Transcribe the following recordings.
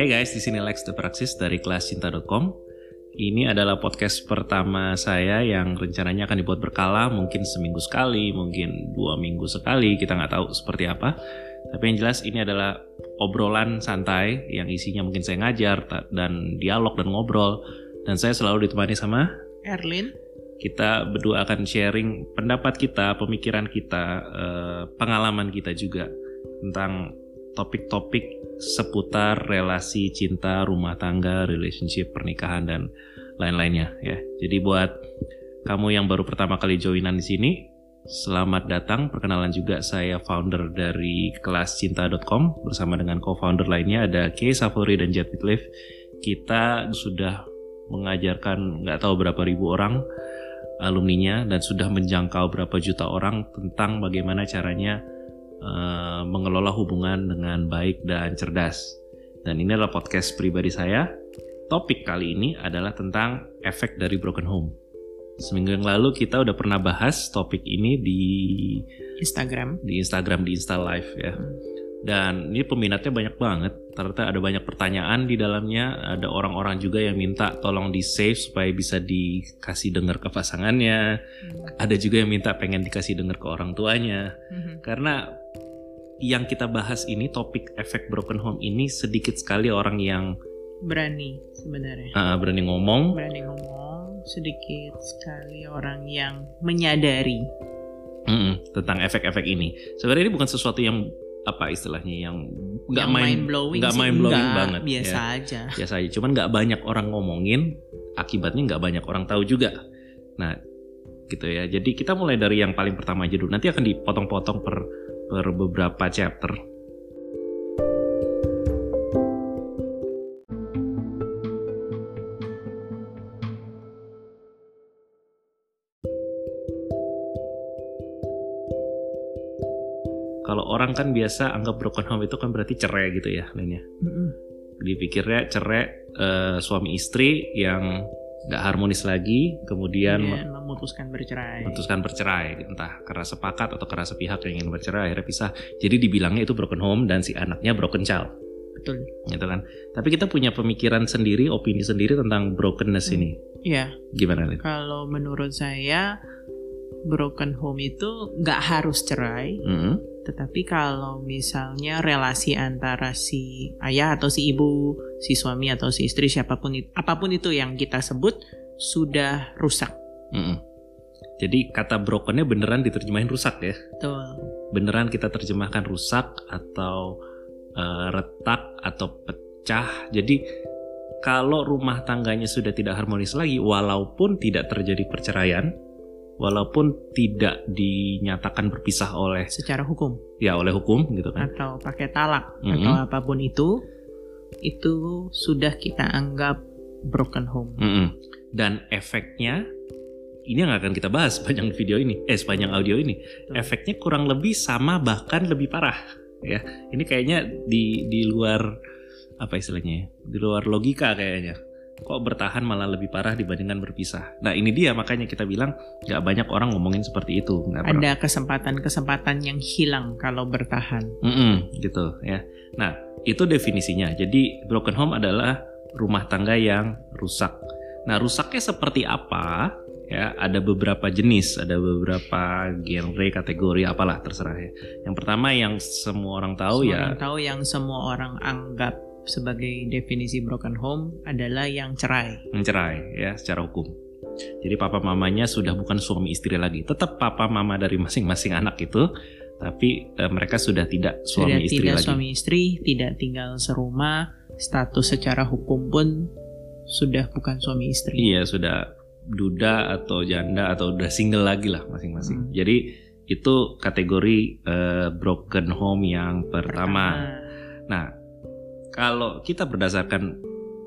Hey guys, di sini Lex The Praxis dari kelascinta.com. Ini adalah podcast pertama saya yang rencananya akan dibuat berkala, mungkin seminggu sekali, mungkin dua minggu sekali, kita nggak tahu seperti apa. Tapi yang jelas ini adalah obrolan santai yang isinya mungkin saya ngajar dan dialog dan ngobrol. Dan saya selalu ditemani sama Erlin. Kita berdua akan sharing pendapat kita, pemikiran kita, eh, pengalaman kita juga tentang topik-topik seputar relasi cinta, rumah tangga, relationship, pernikahan dan lain-lainnya ya. Jadi buat kamu yang baru pertama kali joinan di sini, selamat datang. Perkenalan juga saya founder dari kelascinta.com bersama dengan co-founder lainnya ada Kay Safori dan Jet Whitliff. Kita sudah mengajarkan nggak tahu berapa ribu orang alumninya dan sudah menjangkau berapa juta orang tentang bagaimana caranya uh, mengelola hubungan dengan baik dan cerdas. Dan ini adalah podcast pribadi saya. Topik kali ini adalah tentang efek dari broken home. Seminggu yang lalu kita udah pernah bahas topik ini di Instagram, di Instagram di Insta Live ya. Dan ini peminatnya banyak banget. Ternyata ada banyak pertanyaan di dalamnya. Ada orang-orang juga yang minta tolong di save supaya bisa dikasih dengar ke pasangannya. Hmm. Ada juga yang minta pengen dikasih dengar ke orang tuanya. Hmm. Karena yang kita bahas ini topik efek broken home ini sedikit sekali orang yang berani sebenarnya. Uh, berani ngomong. Berani ngomong. Sedikit sekali orang yang menyadari. Mm -mm, tentang efek-efek ini. Sebenarnya ini bukan sesuatu yang apa istilahnya yang nggak main blowing nggak main blowing enggak, banget biasa ya. aja biasa aja cuman nggak banyak orang ngomongin akibatnya nggak banyak orang tahu juga nah gitu ya jadi kita mulai dari yang paling pertama aja dulu nanti akan dipotong-potong per per beberapa chapter kalau orang kan biasa anggap broken home itu kan berarti cerai gitu ya lainnya. Mm-hmm. Dipikirnya cerai uh, suami istri yang nggak harmonis lagi, kemudian yeah, memutuskan bercerai. Memutuskan bercerai, entah karena sepakat atau karena sepihak yang ingin bercerai akhirnya pisah. Jadi dibilangnya itu broken home dan si anaknya broken child. Betul. Gitu kan. Tapi kita punya pemikiran sendiri, opini sendiri tentang brokenness hmm. ini. Iya. Gimana, Lin? Kalau menurut saya broken home itu nggak harus cerai. Mm-hmm. Tetapi kalau misalnya relasi antara si ayah atau si ibu, si suami atau si istri siapa pun itu, apa pun itu yang kita sebut sudah rusak. Mm-hmm. Jadi kata brokennya beneran diterjemahin rusak ya? Betul. Beneran kita terjemahkan rusak atau uh, retak atau pecah. Jadi kalau rumah tangganya sudah tidak harmonis lagi, walaupun tidak terjadi perceraian, walaupun tidak dinyatakan berpisah oleh secara hukum. Ya, oleh hukum gitu kan. Atau pakai talak mm -hmm. atau apa pun itu itu sudah kita anggap broken home. Mm -hmm. Dan efeknya ini yang akan kita bahas sepanjang video ini, eh sepanjang audio ini. Betul. Efeknya kurang lebih sama bahkan lebih parah ya. Ini kayaknya di di luar apa istilahnya? Ya? Di luar logika kayaknya kok bertahan malah lebih parah dibandingkan berpisah. Nah ini dia makanya kita bilang nggak banyak orang ngomongin seperti itu. Gak Ada kesempatan-kesempatan yang hilang kalau bertahan. Mm -mm, gitu ya. Nah itu definisinya. Jadi broken home adalah rumah tangga yang rusak. Nah rusaknya seperti apa? Ya ada beberapa jenis, ada beberapa genre, kategori apalah terserah ya. Yang pertama yang semua orang tahu semua ya. Orang tahu yang semua orang anggap sebagai definisi broken home adalah yang cerai. Mencerai ya secara hukum. Jadi papa mamanya sudah bukan suami istri lagi. Tetap papa mama dari masing-masing anak itu, tapi e, mereka sudah tidak suami sudah istri tidak lagi. suami istri, tidak tinggal serumah, status secara hukum pun sudah bukan suami istri. Iya, sudah duda atau janda atau udah single lagi lah masing-masing. Hmm. Jadi itu kategori e, broken home yang pertama. pertama. Nah, kalau kita berdasarkan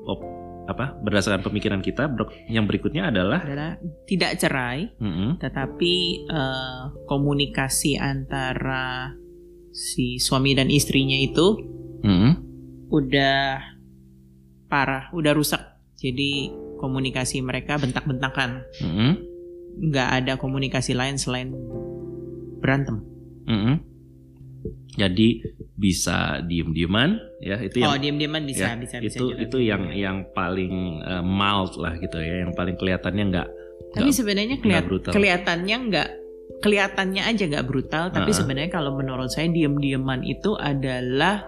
op, apa berdasarkan pemikiran kita yang berikutnya adalah, adalah tidak cerai mm -hmm. tetapi uh, komunikasi antara si suami dan istrinya itu mm -hmm. udah parah udah rusak jadi komunikasi mereka bentak-bentakan mm -hmm. nggak ada komunikasi lain selain berantem mm -hmm. Jadi bisa diem-dieman ya itu yang Oh, diem-dieman bisa ya, bisa bisa itu juga. itu yang yang paling uh, mild lah gitu ya, yang paling kelihatannya nggak Tapi sebenarnya kelihat, kelihatannya nggak kelihatannya aja nggak brutal, tapi uh -uh. sebenarnya kalau menurut saya diem-dieman itu adalah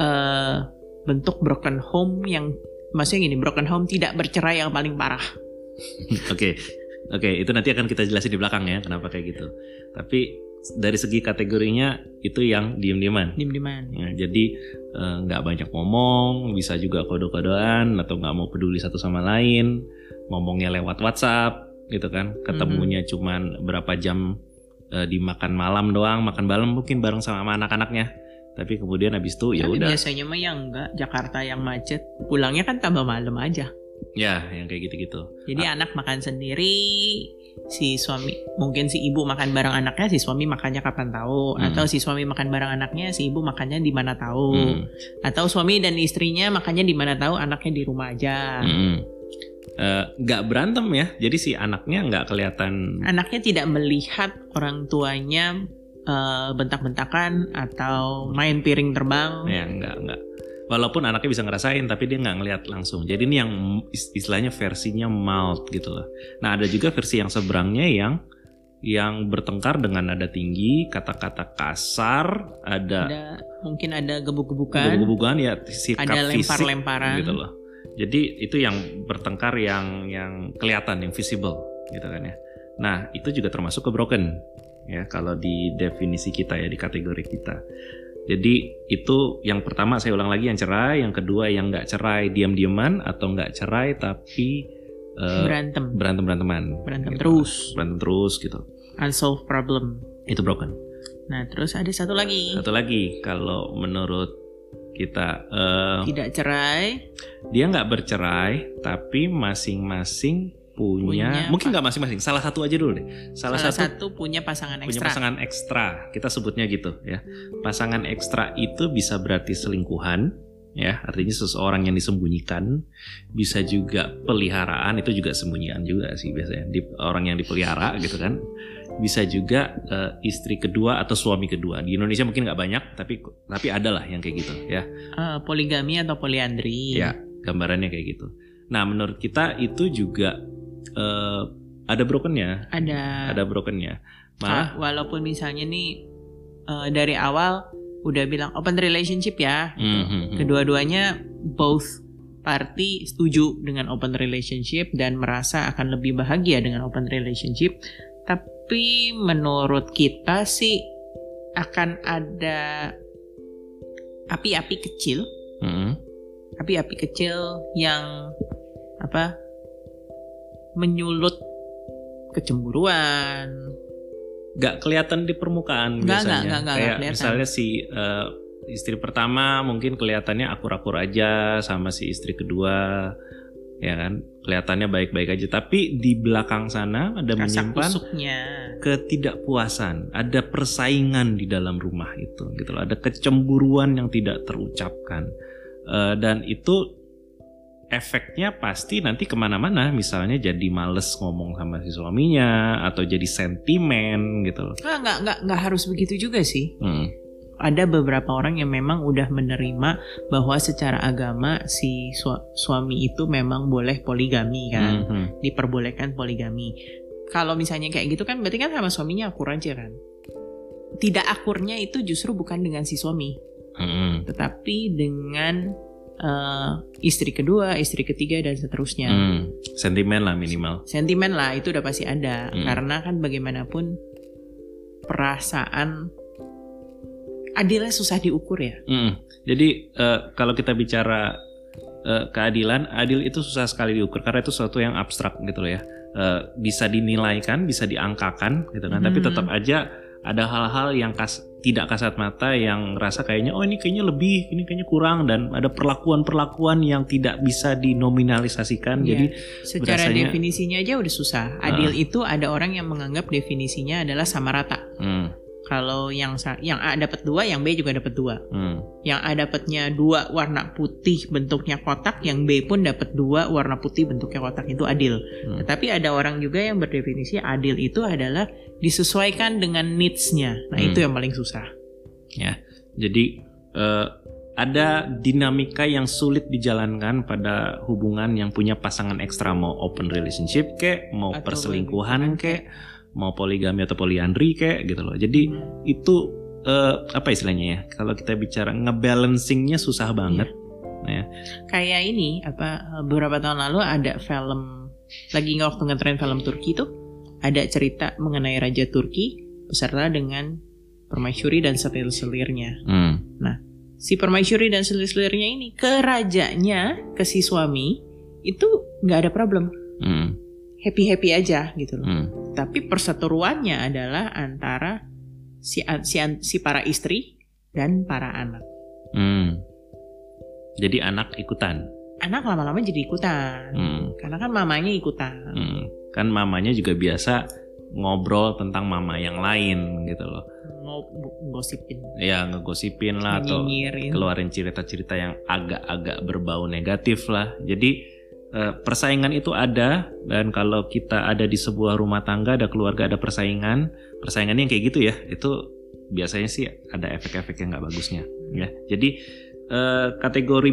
uh, bentuk broken home yang maksudnya gini, broken home tidak bercerai yang paling parah. Oke. Oke, okay, itu nanti akan kita jelasin di belakang ya kenapa kayak gitu. Tapi dari segi kategorinya itu yang diem-dieman. Diem-dieman. Ya, jadi eh, nggak banyak ngomong, bisa juga kode-kodean atau nggak mau peduli satu sama lain, ngomongnya lewat WhatsApp gitu kan, ketemunya mm-hmm. cuman berapa jam uh, dimakan malam doang, makan malam mungkin bareng sama anak-anaknya. Tapi kemudian habis itu ya udah. Biasanya mah yang enggak Jakarta yang macet, pulangnya kan tambah malam aja. Ya, yang kayak gitu-gitu. Jadi ah. anak makan sendiri, si suami mungkin si ibu makan bareng anaknya si suami makannya kapan tahu hmm. atau si suami makan bareng anaknya si ibu makannya di mana tahu hmm. atau suami dan istrinya makannya di mana tahu anaknya di rumah aja hmm. uh, berantem ya jadi si anaknya nggak kelihatan anaknya tidak melihat orang tuanya uh, bentak-bentakan atau main piring terbang ya nggak nggak walaupun anaknya bisa ngerasain tapi dia nggak ngelihat langsung. Jadi ini yang istilahnya versinya mild gitu loh. Nah ada juga versi yang seberangnya yang yang bertengkar dengan nada tinggi kata-kata kasar ada, ada mungkin ada gebuk-gebukan. Gebuk-gebukan ya sikap ada lempar-lemparan. gitu loh. Jadi itu yang bertengkar yang yang kelihatan yang visible gitu kan ya. Nah itu juga termasuk ke broken ya kalau di definisi kita ya di kategori kita jadi itu yang pertama saya ulang lagi yang cerai, yang kedua yang nggak cerai diam-diaman atau nggak cerai tapi uh, berantem berantem beranteman berantem gitu. terus berantem terus gitu unsolved problem itu broken. Nah terus ada satu lagi. Satu lagi kalau menurut kita uh, tidak cerai. Dia nggak bercerai tapi masing-masing punya, punya mungkin nggak masing-masing salah satu aja dulu deh. Salah, salah satu, satu punya pasangan ekstra. punya pasangan ekstra kita sebutnya gitu ya. Pasangan ekstra itu bisa berarti selingkuhan ya. Artinya seseorang yang disembunyikan bisa juga peliharaan itu juga sembunyian juga sih biasanya di, orang yang dipelihara gitu kan. Bisa juga uh, istri kedua atau suami kedua. Di Indonesia mungkin nggak banyak tapi tapi ada lah yang kayak gitu ya. Uh, poligami atau poliandri. Ya gambarannya kayak gitu. Nah menurut kita itu juga uh, ada brokennya. Ada. Ada brokennya. Malah walaupun misalnya nih uh, dari awal udah bilang open relationship ya. Mm -hmm. Kedua-duanya both party setuju dengan open relationship dan merasa akan lebih bahagia dengan open relationship. Tapi menurut kita sih akan ada api-api kecil. Mm -hmm. Api-api kecil yang apa menyulut kecemburuan. Gak kelihatan di permukaan gak, biasanya. Gak, gak, gak, Kayak gak misalnya si uh, istri pertama mungkin kelihatannya akur-akur aja sama si istri kedua ya kan kelihatannya baik-baik aja tapi di belakang sana ada Rasa menyimpan kusuknya. ketidakpuasan ada persaingan di dalam rumah itu gitu loh ada kecemburuan yang tidak terucapkan uh, dan itu efeknya pasti nanti ke mana-mana. Misalnya jadi males ngomong sama si suaminya atau jadi sentimen gitu loh. Nggak nggak nggak harus begitu juga sih. Hmm. ada beberapa orang yang memang udah menerima bahwa secara agama si su suami itu memang boleh poligami kan. Hmm. diperbolehkan poligami. Kalau misalnya kayak gitu kan berarti kan sama suaminya akur aja kan? Tidak akurnya itu justru bukan dengan si suami. Hmm. tetapi dengan uh, istri kedua, istri ketiga dan seterusnya. Hmm, sentimen lah minimal. Sentimen lah itu udah pasti ada hmm. karena kan bagaimanapun perasaan adilnya susah diukur ya. Hmm. Jadi uh, kalau kita bicara uh, keadilan, adil itu susah sekali diukur karena itu sesuatu yang abstrak gitu loh ya. Uh, bisa dinilaikan, bisa diangkakan gitu kan, hmm. tapi tetap aja ada hal-hal yang kas, tidak kasat mata yang rasa kayaknya oh ini kayaknya lebih, ini kayaknya kurang dan ada perlakuan-perlakuan yang tidak bisa dinominalisasikan. Ya, Jadi secara berasanya, definisinya aja udah susah. Adil uh, itu ada orang yang menganggap definisinya adalah sama rata. Hmm. Kalau yang yang A dapat dua, yang B juga dapat dua. Hmm. Yang A dapatnya dua warna putih bentuknya kotak, yang B pun dapat dua warna putih bentuknya kotak itu adil. Hmm. Tetapi ada orang juga yang berdefinisi adil itu adalah disesuaikan dengan needs-nya. Nah hmm. itu yang paling susah. Ya, jadi uh, ada dinamika yang sulit dijalankan pada hubungan yang punya pasangan ekstra mau open relationship kek, mau Atau perselingkuhan kek mau poligami atau poliandri kayak gitu loh. Jadi itu uh, apa istilahnya ya? Kalau kita bicara ngebalancingnya susah banget. Iya. Ya. Kayak ini apa beberapa tahun lalu ada film lagi nggak waktu ngetren film Turki tuh ada cerita mengenai raja Turki beserta dengan permaisuri dan selir-selirnya. Hmm. Nah, si permaisuri dan selir-selirnya ini ke rajanya, ke si suami itu nggak ada problem. Hmm happy happy aja gitu loh. Hmm. Tapi perseteruannya adalah antara si si si para istri dan para anak. Hmm. Jadi anak ikutan. Anak lama-lama jadi ikutan. Hmm. Karena kan mamanya ikutan. Hmm. Kan mamanya juga biasa ngobrol tentang mama yang lain gitu loh. Ngosipin. Ya, ngegosipin lah atau keluarin cerita-cerita yang agak-agak berbau negatif lah. Jadi persaingan itu ada dan kalau kita ada di sebuah rumah tangga ada keluarga ada persaingan persaingannya yang kayak gitu ya itu biasanya sih ada efek-efek yang nggak bagusnya ya. Jadi uh, kategori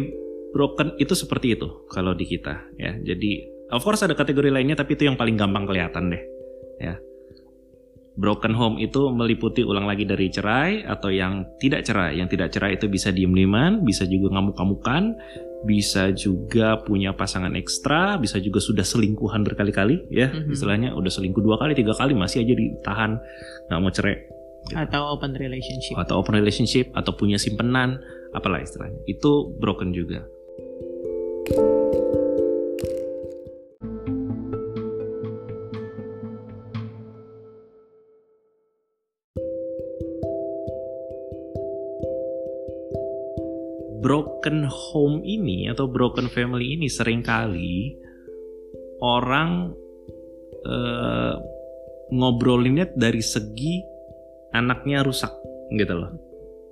broken itu seperti itu kalau di kita ya. Jadi of course ada kategori lainnya tapi itu yang paling gampang kelihatan deh ya. Broken home itu meliputi ulang lagi dari cerai atau yang tidak cerai. Yang tidak cerai itu bisa diem-dieman bisa juga ngamuk-ngamukan bisa juga punya pasangan ekstra, bisa juga sudah selingkuhan berkali-kali, ya mm-hmm. istilahnya udah selingkuh dua kali, tiga kali masih aja ditahan, nggak mau cerai. Gitu. Atau open relationship. Atau open relationship, atau punya simpenan, apalah istilahnya. Itu broken juga. Broken home ini atau broken family ini sering kali orang uh, ngobrolinnya dari segi anaknya rusak gitu loh.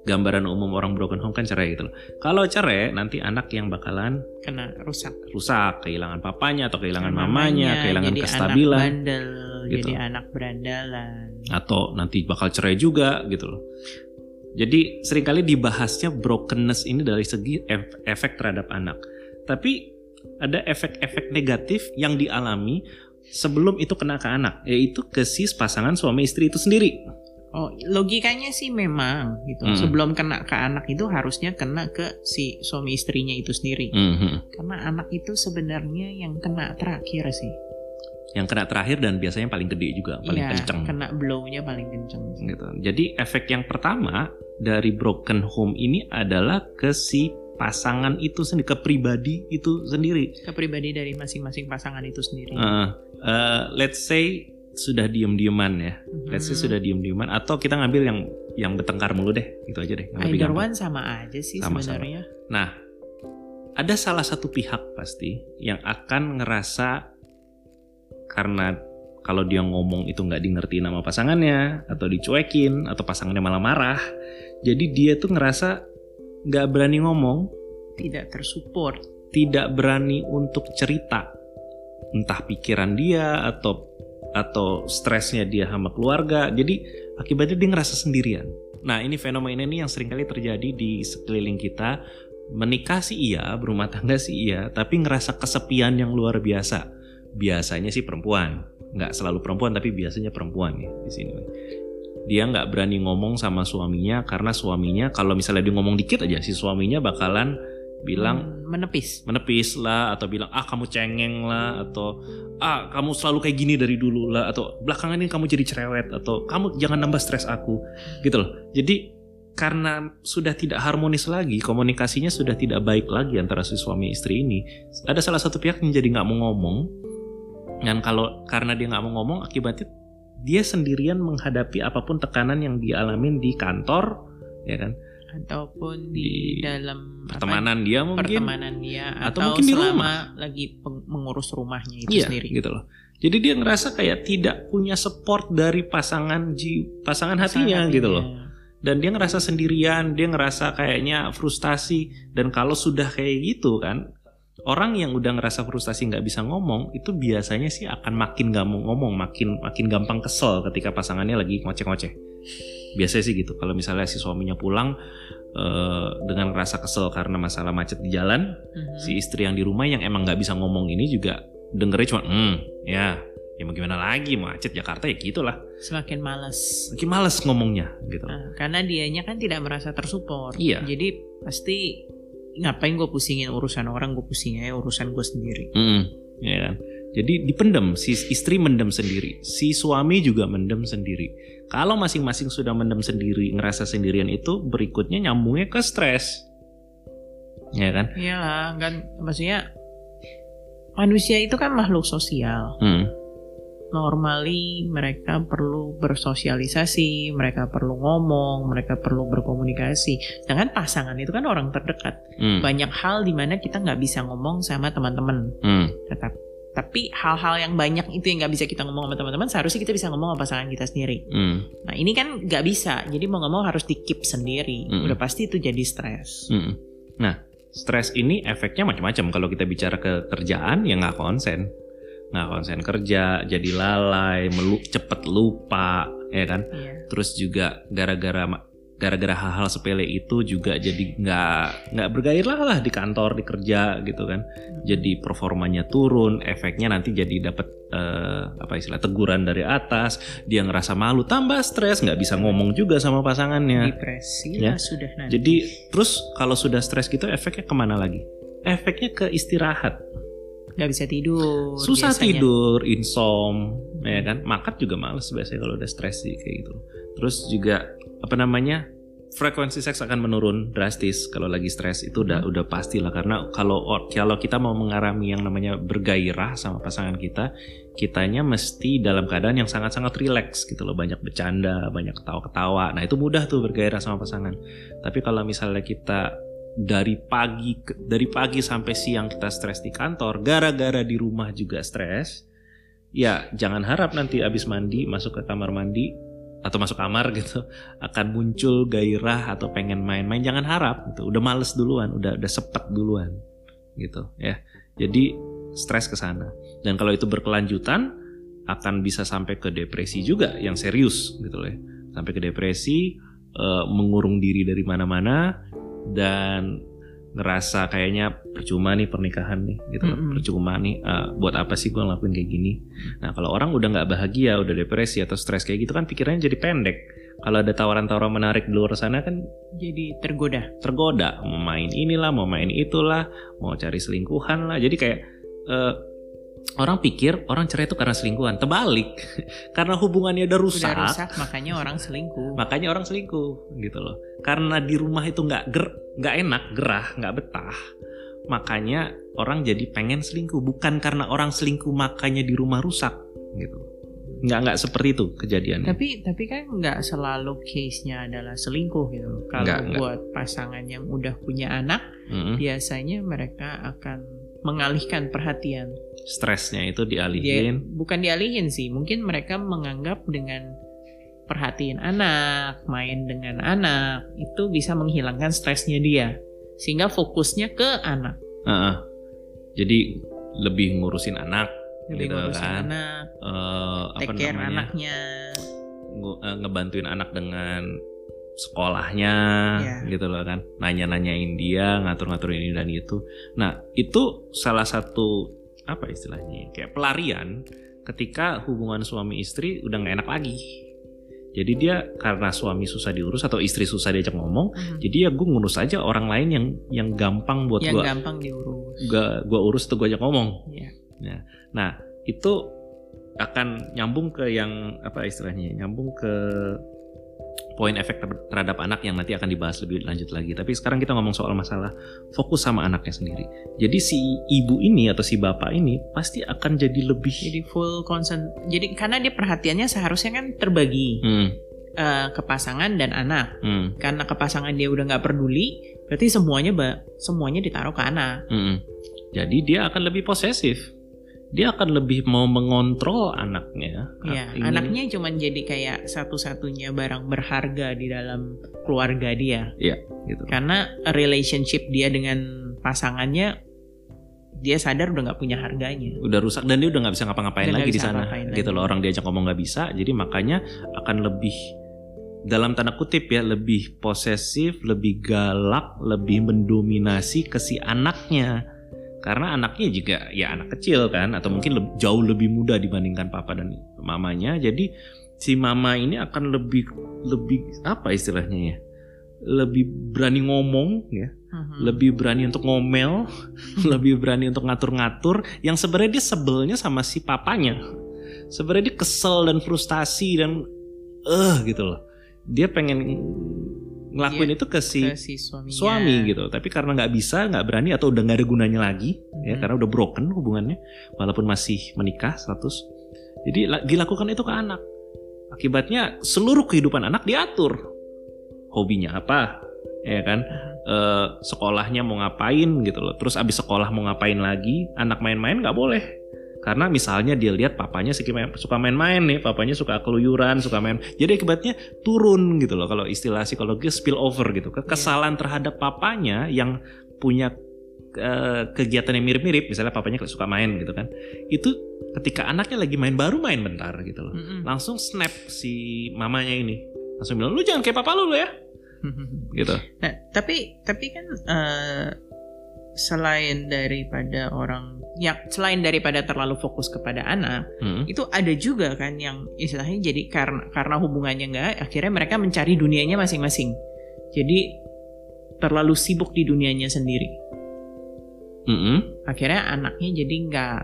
Gambaran umum orang broken home kan cerai gitu loh. Kalau cerai nanti anak yang bakalan kena rusak. Rusak, kehilangan papanya atau kehilangan mamanya, mamanya kehilangan jadi kestabilan. Anak bandel, gitu. jadi anak berandalan. Atau nanti bakal cerai juga gitu loh. Jadi sering kali dibahasnya brokenness ini dari segi efek terhadap anak. Tapi ada efek-efek negatif yang dialami sebelum itu kena ke anak, yaitu ke si pasangan suami istri itu sendiri. Oh, logikanya sih memang gitu. Hmm. Sebelum kena ke anak itu harusnya kena ke si suami istrinya itu sendiri. Hmm. Karena anak itu sebenarnya yang kena terakhir sih yang kena terakhir dan biasanya paling gede juga, paling ya, kenceng. Kena blow-nya paling kenceng. Gitu. Jadi efek yang pertama dari broken home ini adalah ke si pasangan itu sendiri, ke pribadi itu sendiri. Ke pribadi dari masing-masing pasangan itu sendiri. Uh, uh, let's say sudah diem-dieman ya. Hmm. Let's say sudah diem-dieman atau kita ngambil yang yang bertengkar mulu deh, itu aja deh. Either one sama aja sih sama sebenarnya. Nah, ada salah satu pihak pasti yang akan ngerasa karena kalau dia ngomong itu nggak di nama pasangannya atau dicuekin atau pasangannya malah marah jadi dia tuh ngerasa nggak berani ngomong. Tidak tersupport. Tidak berani untuk cerita. Entah pikiran dia atau atau stresnya dia sama keluarga. Jadi akibatnya dia ngerasa sendirian. Nah ini fenomena ini yang sering kali terjadi di sekeliling kita. Menikah sih iya berumah tangga sih iya tapi ngerasa kesepian yang luar biasa biasanya sih perempuan. Nggak selalu perempuan tapi biasanya perempuan ya di sini. Dia nggak berani ngomong sama suaminya karena suaminya kalau misalnya dia ngomong dikit aja si suaminya bakalan bilang hmm, menepis. menepis lah atau bilang ah kamu cengeng lah atau ah kamu selalu kayak gini dari dulu lah atau belakangan ini kamu jadi cerewet atau kamu jangan nambah stres aku gitu loh. Jadi karena sudah tidak harmonis lagi, komunikasinya sudah tidak baik lagi antara si suami istri ini. Ada salah satu pihak yang jadi nggak mau ngomong, dan kalau karena dia nggak mau ngomong, akibatnya dia sendirian menghadapi apa pun tekanan yang dialamin di kantor, ya kan? Ataupun di, di dalam pertemanan apa, dia mungkin, pertemanan dia, atau, atau mungkin di rumah lagi mengurus rumahnya itu iya, sendiri. gitu loh. Jadi dia ngerasa kayak tidak punya support dari pasangan ji pasangan hatinya, hatinya gitu loh. Dan dia ngerasa sendirian, dia ngerasa kayaknya frustasi dan kalau sudah kayak gitu kan orang yang udah ngerasa frustasi nggak bisa ngomong itu biasanya sih akan makin gak mau ngomong, makin makin gampang kesel ketika pasangannya lagi ngoceh-ngoceh. Biasanya sih gitu. Kalau misalnya si suaminya pulang uh, dengan rasa kesel karena masalah macet di jalan, mm-hmm. si istri yang di rumah yang emang nggak bisa ngomong ini juga dengernya cuma hmm ya ya mau gimana lagi macet Jakarta ya gitulah semakin males semakin males ngomongnya gitu nah, karena dianya kan tidak merasa tersupport iya jadi pasti ngapain gue pusingin urusan orang gue pusing ya urusan gue sendiri. Mm, ya kan? Jadi dipendem si istri mendem sendiri si suami juga mendem sendiri. Kalau masing-masing sudah mendem sendiri ngerasa sendirian itu berikutnya nyambungnya ke stres. Ya kan? Iya kan maksudnya manusia itu kan makhluk sosial. Hmm. Normally mereka perlu bersosialisasi, mereka perlu ngomong, mereka perlu berkomunikasi. Sedangkan pasangan itu kan orang terdekat. Hmm. Banyak hal di mana kita nggak bisa ngomong sama teman-teman. Hmm. Tetap tapi hal-hal yang banyak itu yang nggak bisa kita ngomong sama teman-teman seharusnya kita bisa ngomong sama pasangan kita sendiri mm. nah ini kan nggak bisa jadi mau nggak mau harus di keep sendiri mm. udah pasti itu jadi stres mm. nah stres ini efeknya macam-macam. Kalau kita bicara ke kerjaan ya nggak konsen, nggak konsen kerja, jadi lalai, melu cepet lupa, ya kan. Iya. Terus juga gara-gara gara-gara hal-hal sepele itu juga jadi nggak nggak bergairah lah di kantor di kerja gitu kan. Hmm. jadi performanya turun efeknya nanti jadi dapat uh, apa istilah teguran dari atas. Dia ngerasa malu tambah stres nggak bisa ngomong juga sama pasangannya. Depresi ya. sudah nanti. Jadi terus kalau sudah stres gitu efeknya ke mana lagi? Efeknya ke istirahat nggak bisa tidur susah biasanya. tidur insom ya kan? Makan juga males biasanya kalau udah stres sih kayak gitu. Terus juga apa namanya frekuensi seks akan menurun drastis kalau lagi stres. Itu udah hmm. udah pasti lah. Karena kalau kalau kita mau mengalami yang namanya bergairah sama pasangan kita kitanya mesti dalam keadaan yang sangat-sangat rileks gitu loh. Banyak bercanda banyak ketawa-ketawa. Nah itu mudah tuh bergairah sama pasangan. Tapi kalau misalnya kita dari pagi dari pagi sampai siang kita stres di kantor gara-gara di rumah juga stres ya jangan harap nanti abis mandi masuk ke kamar mandi atau masuk kamar gitu akan muncul gairah atau pengen main-main jangan harap gitu. Udah males duluan udah udah sepet duluan gitu ya. Jadi stres ke sana. Dan kalau itu berkelanjutan akan bisa sampai ke depresi juga yang serius gitu loh ya. sampai ke depresi uh, mengurung diri dari mana-mana dan ngerasa kayaknya percuma nih pernikahan nih gitu mm -hmm. percuma nih uh, buat apa sih gue ngelakuin kayak gini? Nah kalau orang udah nggak bahagia udah depresi atau stres kayak gitu kan pikirannya jadi pendek. Kalau ada tawaran-tawaran menarik di luar sana kan jadi tergoda. tergoda. Mau main inilah mau main itulah mau cari selingkuhan lah. Jadi kayak uh, orang pikir orang cerai itu karena selingkuhan terbalik karena hubungannya udah rusak, udah rusak makanya orang selingkuh makanya orang selingkuh gitu loh karena di rumah itu nggak ger nggak enak, gerah, nggak betah. Makanya orang jadi pengen selingkuh. Bukan karena orang selingkuh makanya di rumah rusak gitu. Nggak nggak seperti itu kejadiannya. Tapi tapi kan nggak selalu case-nya adalah selingkuh gitu. Kalau nggak, buat nggak. pasangan yang udah punya anak, mm-hmm. biasanya mereka akan mengalihkan perhatian. Stresnya itu dialihin. Dia, bukan dialihin sih, mungkin mereka menganggap dengan perhatiin anak, main dengan anak, itu bisa menghilangkan stresnya dia. Sehingga fokusnya ke anak. Uh -uh. Jadi lebih ngurusin anak, lebih gitu ngurusin kan. anak, uh, take apa care namanya? anaknya, eh, ngebantuin anak dengan sekolahnya, yeah. gitu loh kan, nanya-nanyain dia, ngatur-ngatur ini dan itu. Nah itu salah satu apa istilahnya, kayak pelarian ketika hubungan suami istri udah nggak enak lagi jadi dia karena suami susah diurus atau istri susah diajak ngomong, hmm. jadi ya gue ngurus aja orang lain yang yang gampang buat gue. Yang gampang diurus. Gak gue urus tuh gue ajak ngomong. Yeah. Nah, nah itu akan nyambung ke yang apa istilahnya? Nyambung ke poin efek terhadap anak yang nanti akan dibahas lebih lanjut lagi. Tapi sekarang kita ngomong soal masalah fokus sama anaknya sendiri. Jadi si ibu ini atau si bapak ini pasti akan jadi lebih jadi full concern. Jadi karena dia perhatiannya seharusnya kan terbagi hmm. uh, ke pasangan dan anak. Hmm. Karena ke pasangan dia udah nggak peduli, berarti semuanya semuanya ditaruh ke anak. Hmm. Jadi dia akan lebih posesif dia akan lebih mau mengontrol anaknya. Iya, ingin... anaknya cuma jadi kayak satu-satunya barang berharga di dalam keluarga dia. Iya, gitu. Karena relationship dia dengan pasangannya dia sadar udah nggak punya harganya. Udah rusak dan dia udah nggak bisa ngapa-ngapain lagi di sana. Gitu loh orang diajak ngomong nggak bisa, jadi makanya akan lebih dalam tanda kutip ya lebih posesif, lebih galak, lebih mendominasi ke si anaknya karena anaknya juga ya anak kecil kan atau mungkin lebih, jauh lebih muda dibandingkan papa dan mamanya. Jadi si mama ini akan lebih lebih apa istilahnya ya lebih berani ngomong ya uh-huh. lebih berani untuk ngomel lebih berani untuk ngatur-ngatur yang sebenarnya dia sebelnya sama si papanya. Sebenarnya dia kesel dan frustasi dan eh uh, gitu loh. Dia pengen ngelakuin iya, itu ke si, ke si suami gitu. Tapi karena nggak bisa nggak berani atau udah nggak ada gunanya lagi ya, hmm. ya karena udah broken hubungannya walaupun masih menikah status. Jadi dilakukan itu ke anak. Akibatnya seluruh kehidupan anak diatur. Hobinya apa ya kan? E, sekolahnya mau ngapain gitu loh. Terus abis sekolah mau ngapain lagi anak main-main nggak boleh karena misalnya dia lihat papanya suka main-main nih, papanya suka keluyuran, suka main. Jadi akibatnya turun gitu loh kalau istilah psikologi spill over gitu. Kekesalan terhadap papanya yang punya uh, kegiatan yang mirip-mirip, misalnya papanya suka main gitu kan. Itu ketika anaknya lagi main baru main bentar gitu loh. Mm -hmm. Langsung snap si mamanya ini. Langsung bilang, "Lu jangan kayak papa lu, lu ya." gitu. Nah, tapi tapi kan uh, selain daripada orang yang selain daripada terlalu fokus kepada anak hmm. itu ada juga kan yang istilahnya jadi karena karena hubungannya nggak akhirnya mereka mencari dunianya masing-masing. Jadi terlalu sibuk di dunianya sendiri. Hmm. akhirnya anaknya jadi nggak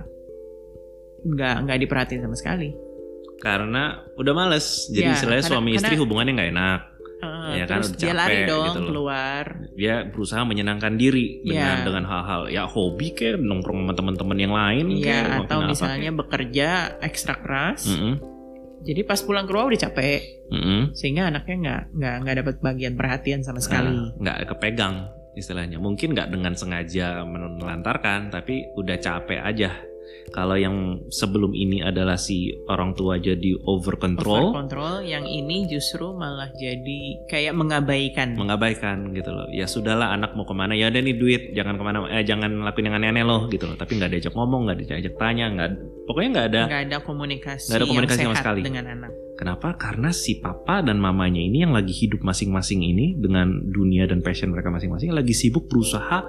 nggak nggak diperhatiin sama sekali. Karena udah males. Jadi ya, istilahnya suami istri hubungannya nggak enak Uh, ya kan dia lari dong gitu keluar. Dia berusaha menyenangkan diri dengan yeah. dengan hal-hal ya hobi kayak nongkrong sama teman-teman yang lain yeah, atau misalnya bekerja ekstra keras. Mm -hmm. Jadi pas pulang ke rumah udah capek. Mm -hmm. Sehingga anaknya nggak nggak nggak dapat bagian perhatian sama sekali. Nggak kepegang istilahnya. Mungkin nggak dengan sengaja menelantarkan tapi udah capek aja kalau yang sebelum ini adalah si orang tua jadi over control. Over control, yang ini justru malah jadi kayak mengabaikan. Mengabaikan gitu loh. Ya sudahlah anak mau ke mana ya ada nih duit, jangan ke mana, eh jangan lakuin yang aneh-aneh loh gitu loh. Tapi nggak diajak ngomong, nggak diajak tanya, nggak, pokoknya nggak ada. Nggak ada komunikasi. Nggak ada komunikasi yang sama sekali dengan anak. Kenapa? Karena si papa dan mamanya ini yang lagi hidup masing-masing ini dengan dunia dan passion mereka masing-masing lagi sibuk berusaha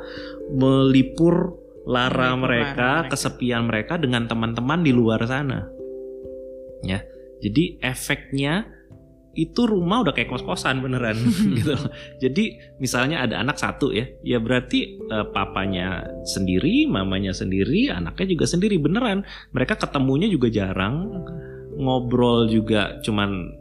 melipur lara mereka, kesepian mereka dengan teman-teman di luar sana. Ya. Jadi efeknya itu rumah udah kayak kos-kosan beneran gitu. Jadi misalnya ada anak satu ya, ya berarti uh, papanya sendiri, mamanya sendiri, anaknya juga sendiri beneran. Mereka ketemunya juga jarang, ngobrol juga cuman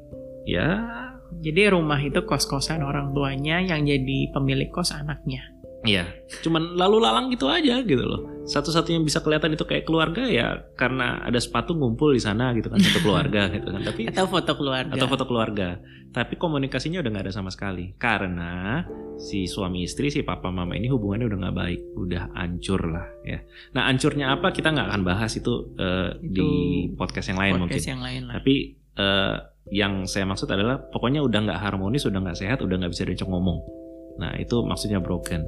ya. Jadi rumah itu kos-kosan orang tuanya yang jadi pemilik kos anaknya. Iya, cuman lalu lalang gitu aja gitu loh. Satu-satunya bisa kelihatan itu kayak keluarga ya karena ada sepatu ngumpul di sana gitu kan satu keluarga gitu kan. Tapi atau foto keluarga. Atau foto keluarga. Tapi komunikasinya udah nggak ada sama sekali karena si suami istri si papa mama ini hubungannya udah nggak baik, udah hancur lah ya. Nah hancurnya apa kita nggak akan bahas itu, uh, itu di podcast yang lain podcast mungkin. Yang lain lah. Tapi uh, yang saya maksud adalah pokoknya udah nggak harmonis, udah nggak sehat, udah nggak bisa diajak ngomong. Nah itu maksudnya broken.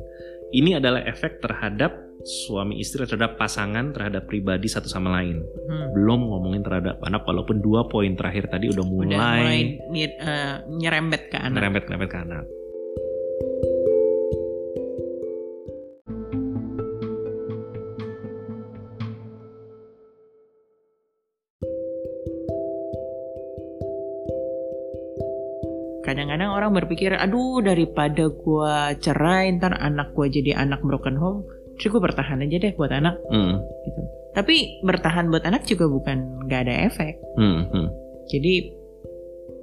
Ini adalah efek terhadap suami istri terhadap pasangan terhadap pribadi satu sama lain. Hmm. belum ngomongin terhadap anak walaupun dua poin terakhir tadi udah mulai, udah mulai uh, nyerembet ke anak. Nyerembet nyerembet ke anak orang berpikir aduh daripada gue cerai ntar anak gue jadi anak broken home terus gue bertahan aja deh buat anak mm. gitu tapi bertahan buat anak juga bukan nggak ada efek mm -hmm. jadi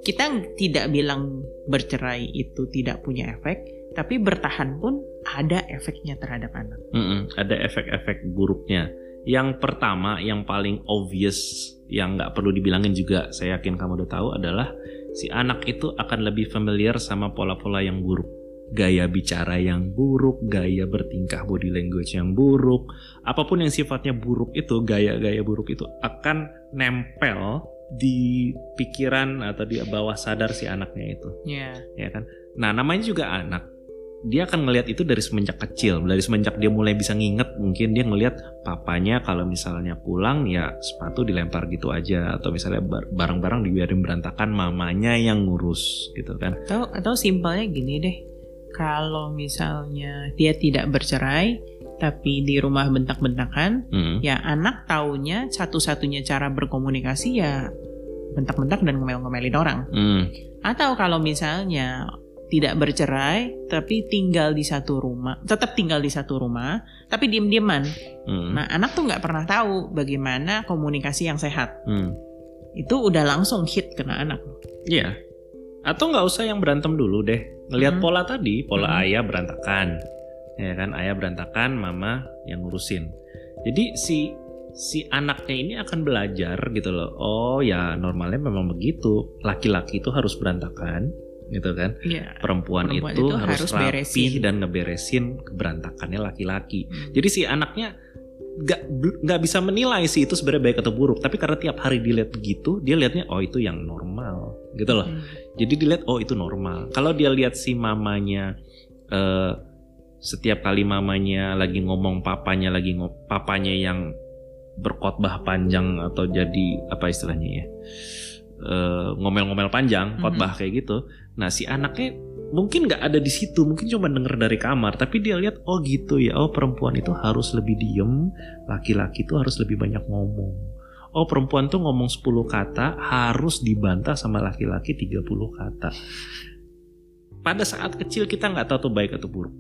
kita tidak bilang bercerai itu tidak punya efek tapi bertahan pun ada efeknya terhadap anak mm -hmm. ada efek-efek buruknya yang pertama yang paling obvious yang nggak perlu dibilangin juga saya yakin kamu udah tahu adalah si anak itu akan lebih familiar sama pola-pola yang buruk. gaya bicara yang buruk, gaya bertingkah body language yang buruk, apa pun yang sifatnya buruk itu, gaya-gaya buruk itu akan nempel di pikiran atau di bawah sadar si anaknya itu. Iya. Yeah. Ya kan? Nah, namanya juga anak dia akan ngelihat itu dari semenjak kecil. Dari semenjak dia mulai bisa nginget mungkin dia ngelihat papanya kalau misalnya pulang ya sepatu dilempar gitu aja. Atau misalnya barang-barang dibiarin berantakan mamanya yang ngurus gitu kan. Atau atau simpelnya gini deh. Kalau misalnya dia tidak bercerai tapi di rumah bentak-bentakan hmm. ya anak taunya satu-satunya cara berkomunikasi ya bentak-bentak dan ngomel-ngomelin orang. Hmm. atau kalau misalnya tidak bercerai tapi tinggal di satu rumah. Tetap tinggal di satu rumah tapi diem-dieman. Hmm. nah anak tuh nggak pernah tahu bagaimana komunikasi yang sehat. Hmm. itu udah langsung hit kena anak. Iya. Atau nggak usah yang berantem dulu deh. Ngelihat hmm. pola tadi pola hmm. ayah berantakan. Ya kan ayah berantakan mama yang ngurusin. Jadi si si anaknya ini akan belajar gitu loh. Oh ya normalnya memang begitu. Laki-laki itu harus berantakan gitu kan. Ya, perempuan, perempuan itu, itu harus, harus rapi beresin. dan ngeberesin keberantakannya laki-laki. Hmm. Jadi si anaknya nggak nggak bisa menilai sih itu sebenarnya baik atau buruk tapi karena tiap hari dilihat begitu dia lihatnya oh itu yang normal gitu loh hmm. jadi dilihat oh itu normal kalau dia lihat si mamanya uh, setiap kali mamanya lagi ngomong papanya lagi ngomong papanya yang berkhotbah panjang atau jadi apa istilahnya ya uh, ngomel-ngomel panjang khotbah -hmm. kayak gitu Nah si anaknya mungkin nggak ada di situ, mungkin cuma denger dari kamar, tapi dia lihat oh gitu ya, oh perempuan itu harus lebih diem, laki-laki itu harus lebih banyak ngomong. Oh perempuan tuh ngomong 10 kata harus dibantah sama laki-laki 30 kata. Pada saat kecil kita nggak tahu tuh baik atau buruk.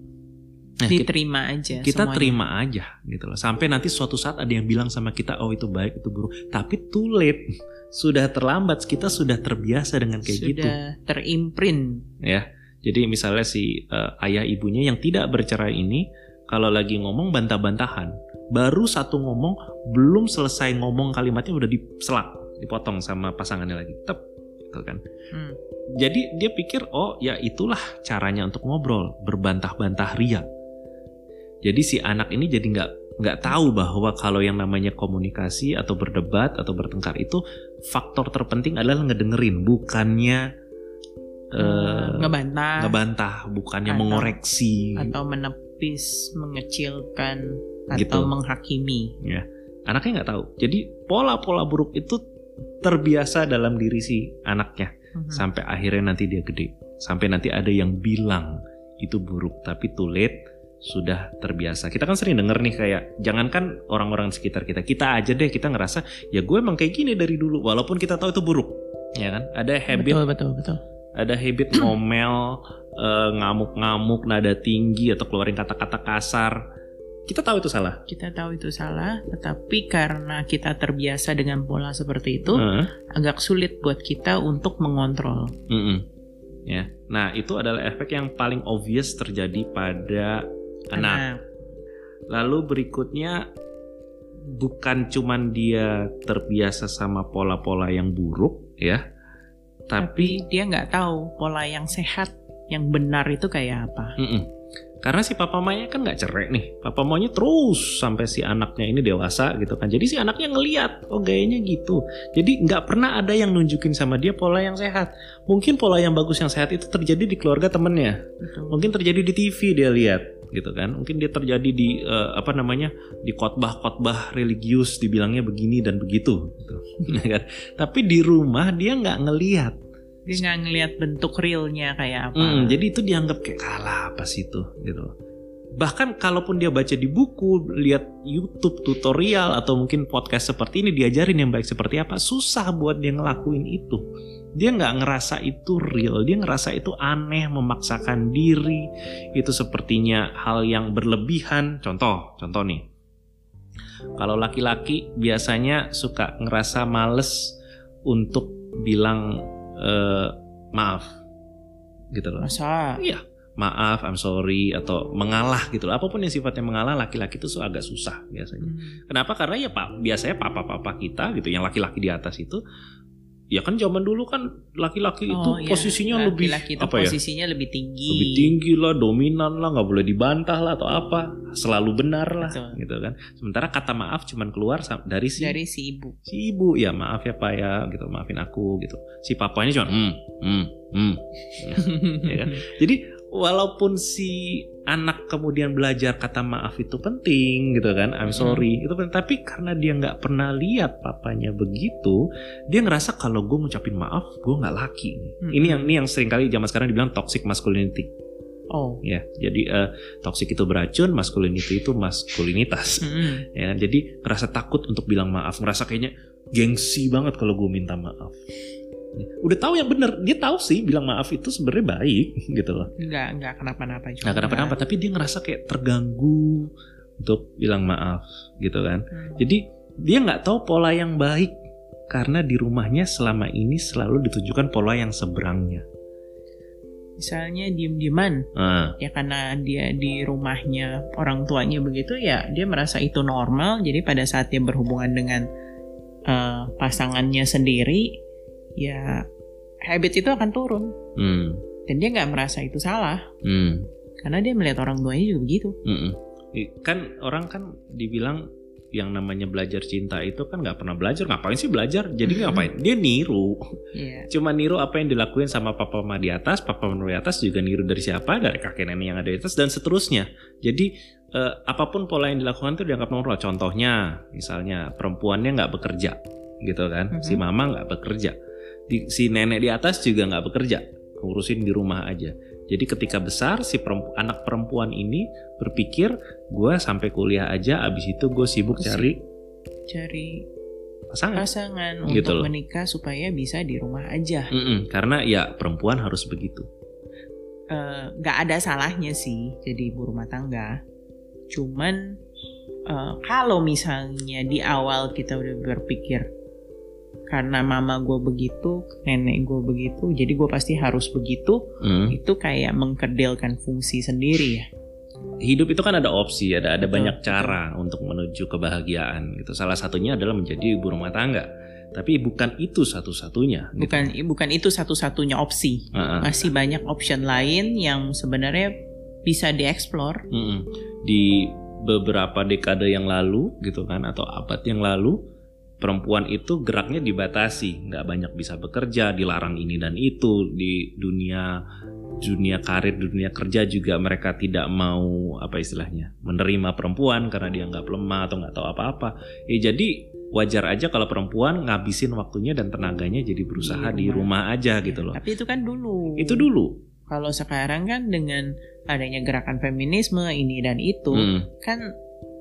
Nah, diterima aja. Kita semuanya. terima aja gitu loh. Sampai nanti suatu saat ada yang bilang sama kita, oh itu baik, itu buruk. Tapi too late sudah terlambat kita sudah terbiasa dengan kayak sudah gitu sudah terimprint ya jadi misalnya si uh, ayah ibunya yang tidak bercerai ini kalau lagi ngomong bantah-bantahan baru satu ngomong belum selesai ngomong kalimatnya udah diselak dipotong sama pasangannya lagi tep gitu kan hmm. jadi dia pikir oh ya itulah caranya untuk ngobrol berbantah-bantah ria jadi si anak ini jadi nggak nggak tahu bahwa kalau yang namanya komunikasi atau berdebat atau bertengkar itu faktor terpenting adalah ngedengerin bukannya uh, ngebantah. ngebantah bukannya atau, mengoreksi. atau menepis mengecilkan gitu. atau menghakimi. Ya anaknya nggak tahu. Jadi pola-pola buruk itu terbiasa dalam diri si anaknya. Uh-huh. sampai akhirnya nanti dia gede. Sampai nanti ada yang bilang itu buruk tapi too late sudah terbiasa. Kita kan sering denger nih kayak jangankan orang-orang sekitar kita, kita aja deh kita ngerasa ya gue emang kayak gini dari dulu walaupun kita tahu itu buruk. Ya kan? Ada habit Betul betul betul. Ada habit ngomel, uh, ngamuk-ngamuk, nada tinggi atau keluarin kata-kata kasar. Kita tahu itu salah. Kita tahu itu salah, tetapi karena kita terbiasa dengan pola seperti itu, uh. agak sulit buat kita untuk mengontrol. Mm -mm. Ya, nah itu adalah efek yang paling obvious terjadi pada anak. Lalu berikutnya bukan cuman dia terbiasa sama pola-pola yang buruk ya, tapi, tapi dia nggak tahu pola yang sehat, yang benar itu kayak apa. Mm -mm. Karena si papa mamanya kan nggak cerai nih. Papa mamanya terus sampai si anaknya ini dewasa gitu kan. Jadi si anaknya ngeliat, oh gayanya gitu. Jadi nggak pernah ada yang nunjukin sama dia pola yang sehat. Mungkin pola yang bagus yang sehat itu terjadi di keluarga temennya. Betul. Mungkin terjadi di TV dia lihat gitu kan. Mungkin dia terjadi di uh, apa namanya di khotbah-khotbah religius dibilangnya begini dan begitu. Gitu. Ya kan? Tapi di rumah dia nggak ngeliat dia nggak ngelihat bentuk realnya kayak apa hmm, jadi itu dianggap kayak kalah apa sih itu gitu bahkan kalaupun dia baca di buku lihat YouTube tutorial atau mungkin podcast seperti ini diajarin yang baik seperti apa susah buat dia ngelakuin itu dia nggak ngerasa itu real dia ngerasa itu aneh memaksakan diri itu sepertinya hal yang berlebihan contoh contoh nih kalau laki-laki biasanya suka ngerasa males untuk bilang uh, maaf gitu loh. Masa? Iya. Maaf, I'm sorry atau mengalah gitu loh. Apa pun yang sifatnya mengalah laki-laki itu agak susah biasanya. Hmm. Kenapa? Karena ya Pak biasanya papa-papa kita gitu yang laki-laki di atas itu ya kan zaman dulu kan laki-laki oh, itu iya. posisinya laki -laki lebih laki itu apa ya? posisinya ya? lebih tinggi. Lebih tinggi lah dominan lah nggak boleh dibantah lah atau apa. Selalu benar lah Betul. gitu kan. Sementara kata maaf cuman keluar dari si dari si ibu. si ibu. Ya maaf ya pak ya gitu. Maafin aku gitu. Si papanya cuma hmm hmm hmm. Ya kan? Jadi walaupun si anak kemudian belajar kata maaf itu penting gitu kan I'm sorry hmm. itu penting tapi karena dia nggak pernah lihat papanya begitu dia ngerasa kalau gue ngucapin maaf gue nggak laki hmm. ini yang ini yang sering kali zaman sekarang dibilang toxic masculinity Oh. Ya, jadi uh, toxic itu beracun, masculinity itu maskulinitas. -hmm. Ya, jadi ngerasa takut untuk bilang maaf, ngerasa kayaknya gengsi banget kalau gue minta maaf udah tahu yang benar dia tahu sih bilang maaf itu sebenarnya baik gitu loh. Nggak nggak kenapa-napa juga. Nggak kenapa-napa tapi dia ngerasa kayak terganggu untuk bilang maaf gitu kan. Hmm. jadi dia nggak tahu pola yang baik. Karena di rumahnya selama ini selalu ditunjukkan pola yang seberangnya. Misalnya diem-dieman ah. ya karena dia di rumahnya orang tuanya begitu ya dia merasa itu normal. Jadi pada saat dia berhubungan dengan uh, pasangannya sendiri ya habit itu akan turun hmm. dan dia nggak merasa itu salah hmm. karena dia melihat orang tuanya juga begitu hmm. kan orang kan dibilang yang namanya belajar cinta itu kan nggak pernah belajar ngapain sih belajar jadi mm-hmm. ngapain dia niru yeah. cuma niru apa yang dilakuin sama papa mama di atas papa mama di atas juga niru dari siapa dari kakek nenek yang ada di atas dan seterusnya jadi eh, apa pun pola yang dilakukan itu dianggap normal contohnya misalnya perempuannya nggak bekerja gitu kan mm-hmm. si mama nggak bekerja di, si nenek di atas juga nggak bekerja ngurusin di rumah aja. Jadi ketika besar si perempu, anak perempuan ini berpikir gue sampai kuliah aja abis itu gue sibuk cari cari pasangan, pasangan gitu untuk loh. menikah supaya bisa di rumah aja. Mm -mm, karena ya perempuan harus begitu. Eh, nggak uh, ada salahnya sih jadi ibu rumah tangga. Cuman uh, kalau misalnya di awal kita udah berpikir karena mama gue begitu, nenek gue begitu, jadi gue pasti harus begitu. Hmm. Itu kayak mengkerdilkan fungsi sendiri ya. Hidup itu kan ada opsi, ada ada banyak cara untuk menuju kebahagiaan gitu. Salah satunya adalah menjadi ibu rumah tangga. Tapi bukan itu satu-satunya. Gitu. Bukan bukan itu satu-satunya opsi. Uh -uh. Masih banyak option lain yang sebenarnya bisa dieksplor. Di beberapa dekade yang lalu gitu kan atau abad yang lalu perempuan itu geraknya dibatasi, nggak banyak bisa bekerja, dilarang ini dan itu di dunia dunia karir, dunia kerja juga mereka tidak mau apa istilahnya menerima perempuan karena dia nggak lemah atau nggak tahu apa-apa. Ya jadi wajar aja kalau perempuan ngabisin waktunya dan tenaganya jadi berusaha di rumah, di rumah aja gitu loh. Tapi itu kan dulu. Itu dulu. Kalau sekarang kan dengan adanya gerakan feminisme ini dan itu hmm. kan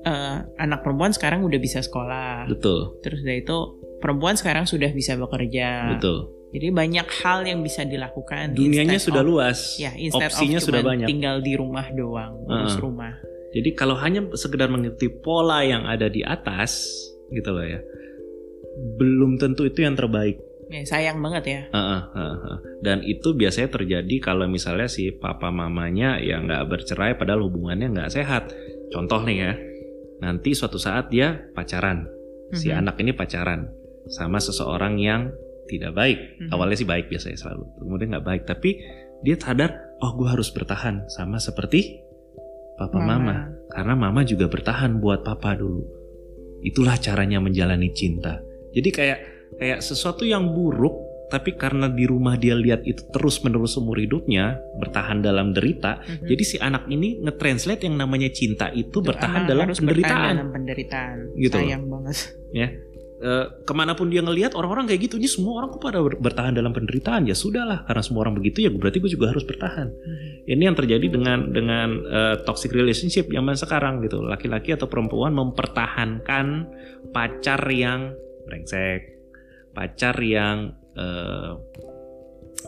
uh, anak perempuan sekarang udah bisa sekolah. Betul. Terus dari itu perempuan sekarang sudah bisa bekerja. Betul. Jadi banyak hal yang bisa dilakukan. Dunianya sudah of, luas. Ya, opsinya of sudah banyak. Tinggal di rumah doang, urus uh, rumah. Jadi kalau hanya sekedar mengikuti pola yang ada di atas, gitu loh ya, belum tentu itu yang terbaik. Ya, sayang banget ya. Uh, uh, uh, uh. Dan itu biasanya terjadi kalau misalnya si papa mamanya yang nggak bercerai, padahal hubungannya nggak sehat. Contoh nih ya, nanti suatu saat dia pacaran si mhm. anak ini pacaran sama seseorang yang tidak baik mm-hmm. awalnya sih baik biasanya selalu kemudian nggak baik tapi dia sadar oh gue harus bertahan sama seperti papa mama. mama karena mama juga bertahan buat papa dulu itulah caranya menjalani cinta jadi kayak kayak sesuatu yang buruk tapi karena di rumah dia lihat itu terus menerus seumur hidupnya bertahan dalam derita mm-hmm. jadi si anak ini ngetranslate yang namanya cinta itu, itu bertahan dalam penderitaan bertahan dalam penderitaan. Gitu sayang banget. Ya. E, ke mana pun dia ngelihat orang-orang kayak gitu ini semua orang kok pada bertahan dalam penderitaan. Ya sudahlah karena semua orang begitu ya berarti gue juga harus bertahan. Mm-hmm. ini yang terjadi dengan dengan uh, toxic relationship zaman sekarang gitu laki-laki atau perempuan mempertahankan pacar yang brengsek pacar yang uh,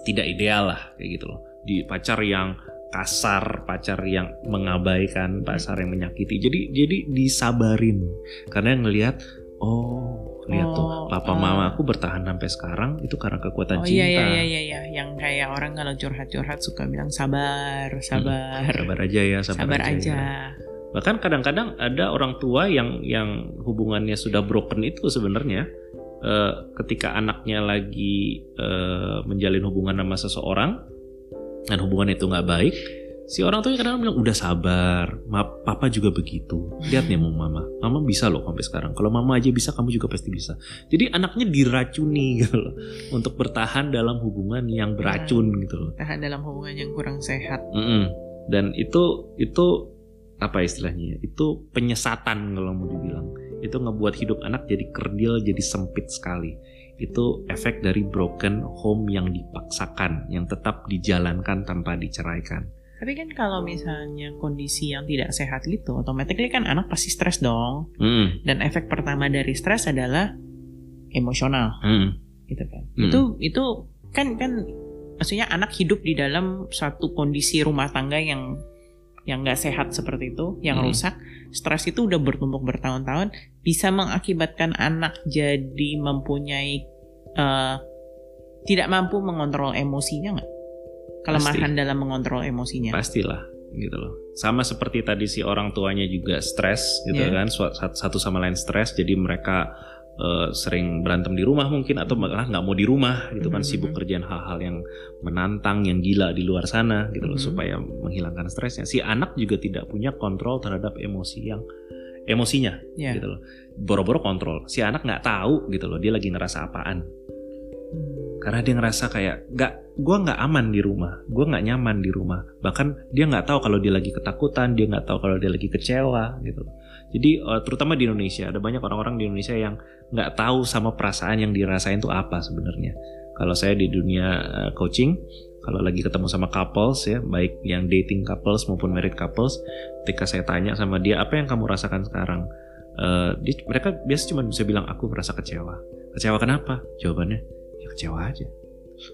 tidak ideal lah kayak gitu loh di pacar yang kasar pacar yang mengabaikan pacar yang menyakiti jadi jadi disabarin karena ngelihat oh lihat oh, tuh papa uh, mama aku bertahan sampai sekarang itu karena kekuatan oh, cinta. iya iya iya iya yang kayak orang kalau curhat-curhat suka bilang sabar, sabar. Hmm, sabar aja ya, sabar, sabar aja. aja. Ya. Bahkan kadang-kadang ada orang tua yang yang hubungannya sudah broken itu sebenarnya uh, ketika anaknya lagi uh, menjalin hubungan sama seseorang dan hubungan itu nggak baik si orang tuanya kadang bilang udah sabar ma papa juga begitu. Lihat nih mau mama. Mama bisa loh sampai sekarang. Kalau mama aja bisa kamu juga pasti bisa. Jadi anaknya diracuni gitu loh untuk bertahan dalam hubungan yang beracun nah, gitu loh. Tahan dalam hubungan yang kurang sehat. Mm -mm. dan itu itu apa istilahnya ya? itu penyesatan kalau mau dibilang itu ngebuat hidup anak jadi kerdil jadi sempit sekali itu efek dari broken home yang dipaksakan yang tetap dijalankan tanpa diceraikan tapi kan kalau misalnya kondisi yang tidak sehat gitu, otomatis kan anak pasti stres dong. Mm. Dan efek pertama dari stres adalah emosional, mm. gitu kan. Mm. Itu itu kan kan maksudnya anak hidup di dalam satu kondisi rumah tangga yang yang nggak sehat seperti itu, yang mm. rusak, stres itu udah bertumpuk bertahun-tahun, bisa mengakibatkan anak jadi mempunyai uh, tidak mampu mengontrol emosinya nggak? kelemahan Pasti. dalam mengontrol emosinya. Pastilah gitu loh. Sama seperti tadi si orang tuanya juga stres gitu yeah. kan, satu sama lain stres jadi mereka uh, sering berantem di rumah mungkin atau malah nggak mau di rumah gitu kan mm -hmm. sibuk kerjaan hal-hal yang menantang yang gila di luar sana gitu loh mm -hmm. supaya menghilangkan stresnya. Si anak juga tidak punya kontrol terhadap emosi yang emosinya yeah. gitu loh. Boro-boro kontrol. Si anak nggak tahu gitu loh dia lagi ngerasa apaan. Hmm. Karena dia ngerasa kayak nggak gue nggak aman di rumah, gue nggak nyaman di rumah. Bahkan dia nggak tahu kalau dia lagi ketakutan, dia nggak tahu kalau dia lagi kecewa gitu. Jadi uh, terutama di Indonesia ada banyak orang-orang di Indonesia yang nggak tahu sama perasaan yang dirasain itu apa sebenarnya. Kalau saya di dunia uh, coaching, kalau lagi ketemu sama couples ya, baik yang dating couples maupun married couples, ketika saya tanya sama dia apa yang kamu rasakan sekarang, uh, dia, mereka biasa cuma bisa bilang aku merasa kecewa. Kecewa kenapa? Jawabannya ya kecewa aja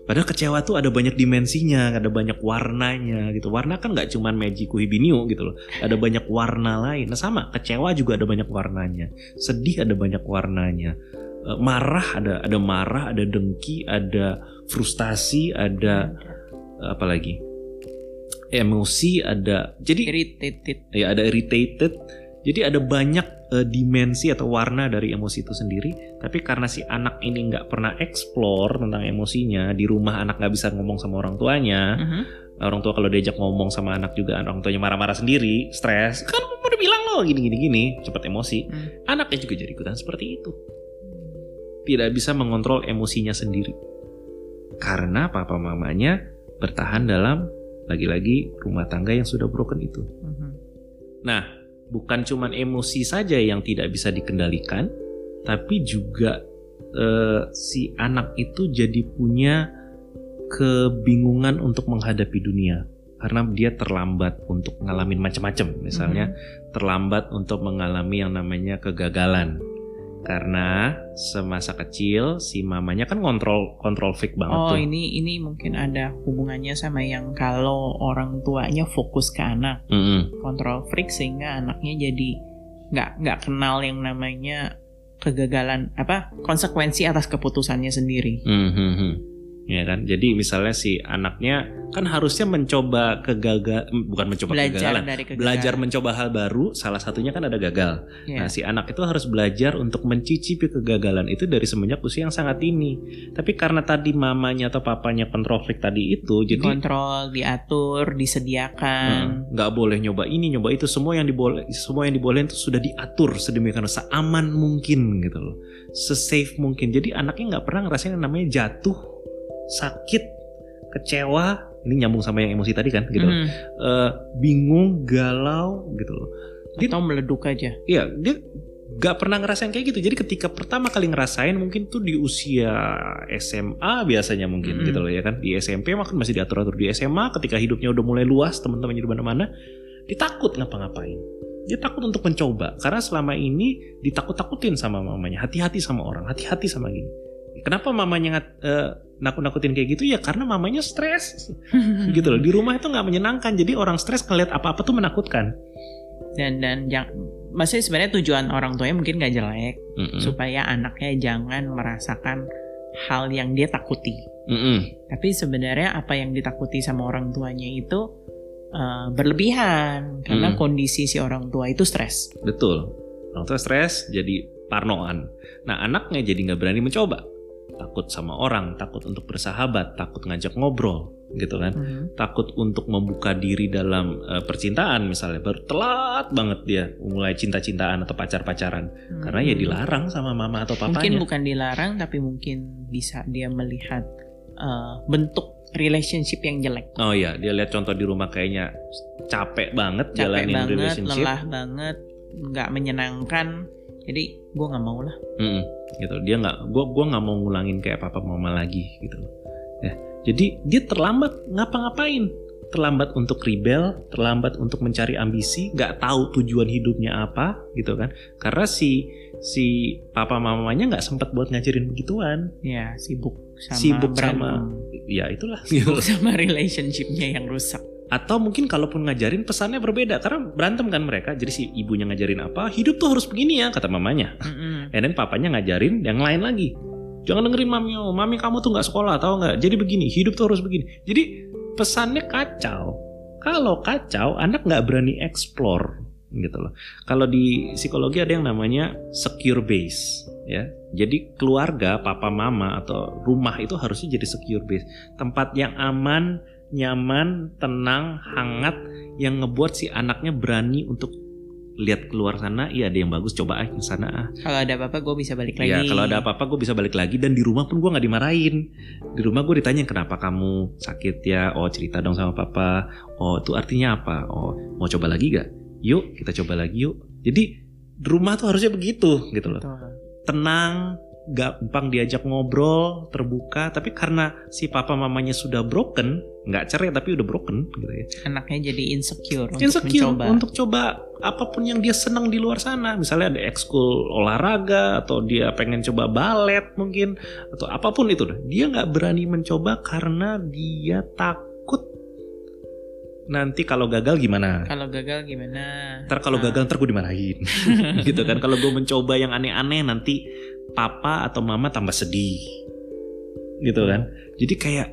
Padahal kecewa tuh ada banyak dimensinya, ada banyak warnanya gitu. Warna kan nggak cuma Magiku Hibiniu gitu loh. Ada banyak warna lain. Nah sama, kecewa juga ada banyak warnanya. Sedih ada banyak warnanya. E, marah ada ada marah, ada dengki, ada frustasi, ada apa lagi? Emosi ada. Jadi irritated. Ya ada irritated. Jadi ada banyak uh, dimensi atau warna dari emosi itu sendiri tapi karena si anak ini nggak pernah explore tentang emosinya di rumah anak nggak bisa ngomong sama orang tuanya uh -huh. orang tua kalau diajak ngomong sama anak juga orang tuanya marah-marah sendiri stres kan udah bilang loh gini gini cepat emosi uh. anaknya juga jadi ikutan seperti itu tidak bisa mengontrol emosinya sendiri karena papa mamanya bertahan dalam lagi-lagi rumah tangga yang sudah broken itu. Uh -huh. Nah, bukan cuma emosi saja yang tidak bisa dikendalikan, tapi juga uh, si anak itu jadi punya kebingungan untuk menghadapi dunia. Karena dia terlambat untuk ngalamin macam-macam. Misalnya mm -hmm. terlambat untuk mengalami yang namanya kegagalan karena semasa kecil si mamanya kan kontrol kontrol freak banget oh, tuh. Oh ini ini mungkin ada hubungannya sama yang kalau orang tuanya fokus ke anak, mm -hmm. kontrol freak sehingga anaknya jadi nggak nggak kenal yang namanya kegagalan apa konsekuensi atas keputusannya sendiri. Mm -hmm ya kan? Jadi misalnya si anaknya kan harusnya mencoba kegagal bukan mencoba belajar kegagalan. dari kegagalan. belajar mencoba hal baru salah satunya kan ada gagal. Yeah. nah si anak itu harus belajar untuk mencicipi kegagalan itu dari semenjak usia yang sangat dini. Tapi karena tadi mamanya atau papanya kontrol freak tadi itu jadi kontrol diatur disediakan. Nggak boleh nyoba ini nyoba itu. Semua yang diboleh semua yang dibolehin itu sudah diatur sedemikian seaman mungkin gitu loh. Sesafe mungkin. Jadi anaknya nggak pernah ngerasain yang namanya jatuh sakit, kecewa, ini nyambung sama yang emosi tadi kan gitu. Mm. Uh, bingung, galau gitu loh. Dia, Atau meleduk aja. Iya, dia gak pernah ngerasain kayak gitu. Jadi ketika pertama kali ngerasain mungkin tuh di usia SMA biasanya mungkin mm. gitu loh ya kan. Di SMP makan masih diatur-atur di SMA ketika hidupnya udah mulai luas, teman-temannya di mana-mana, ditakut ngapa-ngapain. Dia takut untuk mencoba karena selama ini ditakut-takutin sama mamanya. Hati-hati sama orang, hati-hati sama gini. Kenapa mamanya uh, nakut-nakutin kayak gitu ya karena mamanya stres gitu loh di rumah itu nggak menyenangkan jadi orang stres ngeliat apa-apa tuh menakutkan dan dan yang masih sebenarnya tujuan orang tuanya mungkin nggak jelek mm -mm. supaya anaknya jangan merasakan hal yang dia takuti mm -mm. tapi sebenarnya apa yang ditakuti sama orang tuanya itu uh, berlebihan karena mm. kondisi si orang tua itu stres betul orang tua stres jadi parnoan. Nah anaknya jadi nggak berani mencoba, takut sama orang, takut untuk bersahabat, takut ngajak ngobrol, gitu kan, mm-hmm. takut untuk membuka diri dalam uh, percintaan misalnya, baru telat banget dia mulai cinta-cintaan atau pacar-pacaran, mm-hmm. karena ya dilarang sama mama atau papanya. Mungkin bukan dilarang, tapi mungkin bisa dia melihat uh, bentuk relationship yang jelek. Oh iya, dia lihat contoh di rumah kayaknya capek banget capek jalanin banget, relationship. lelah banget, nggak menyenangkan. Jadi gue nggak mau lah. Mm, gitu. Dia nggak, gue gua nggak mau ngulangin kayak papa mama lagi gitu. Ya, jadi dia terlambat ngapa-ngapain. Terlambat untuk rebel, terlambat untuk mencari ambisi, nggak tahu tujuan hidupnya apa, gitu kan? Karena si si papa mamanya nggak sempat buat ngajarin begituan. Ya, sibuk sama sibuk sama ya itulah sibuk sama relationshipnya yang rusak atau mungkin kalaupun ngajarin pesannya berbeda. Karena berantem kan mereka. Jadi si ibunya ngajarin apa hidup tuh harus begini ya kata mamanya. Mm-hmm. dan papanya ngajarin yang lain lagi. Jangan dengerin mami oh mami kamu tuh nggak sekolah tahu nggak? Jadi begini hidup tuh harus begini. Jadi pesannya kacau. Kalau kacau anak nggak berani explore gitu loh. Kalau di psikologi ada yang namanya secure base ya. Jadi keluarga, papa mama atau rumah itu harusnya jadi secure base, tempat yang aman, nyaman, tenang, hangat yang ngebuat si anaknya berani untuk lihat keluar sana, iya ada yang bagus coba aja ke sana ah. Kalau ada apa-apa gue bisa balik iya, lagi. Ya kalau ada apa-apa gue bisa balik lagi dan di rumah pun gue nggak dimarahin. Di rumah gue ditanya kenapa kamu sakit ya? Oh cerita dong sama papa. Oh itu artinya apa? Oh mau coba lagi gak? Yuk kita coba lagi yuk. Jadi di rumah tuh harusnya begitu gitu loh. Betul tenang, gampang diajak ngobrol, terbuka. Tapi karena si papa mamanya sudah broken, nggak cerai tapi udah broken gitu ya. Anaknya jadi insecure, insecure untuk mencoba. untuk coba apa pun yang dia senang di luar sana. Misalnya ada ekskul olahraga atau dia pengen coba balet mungkin atau apa pun itu. Dia nggak berani mencoba karena dia takut nanti kalau gagal gimana? Kalau gagal gimana? Ntar kalau nah. gagal ntar gue dimarahin, gitu kan? Kalau gue mencoba yang aneh-aneh nanti papa atau mama tambah sedih, gitu kan? Jadi kayak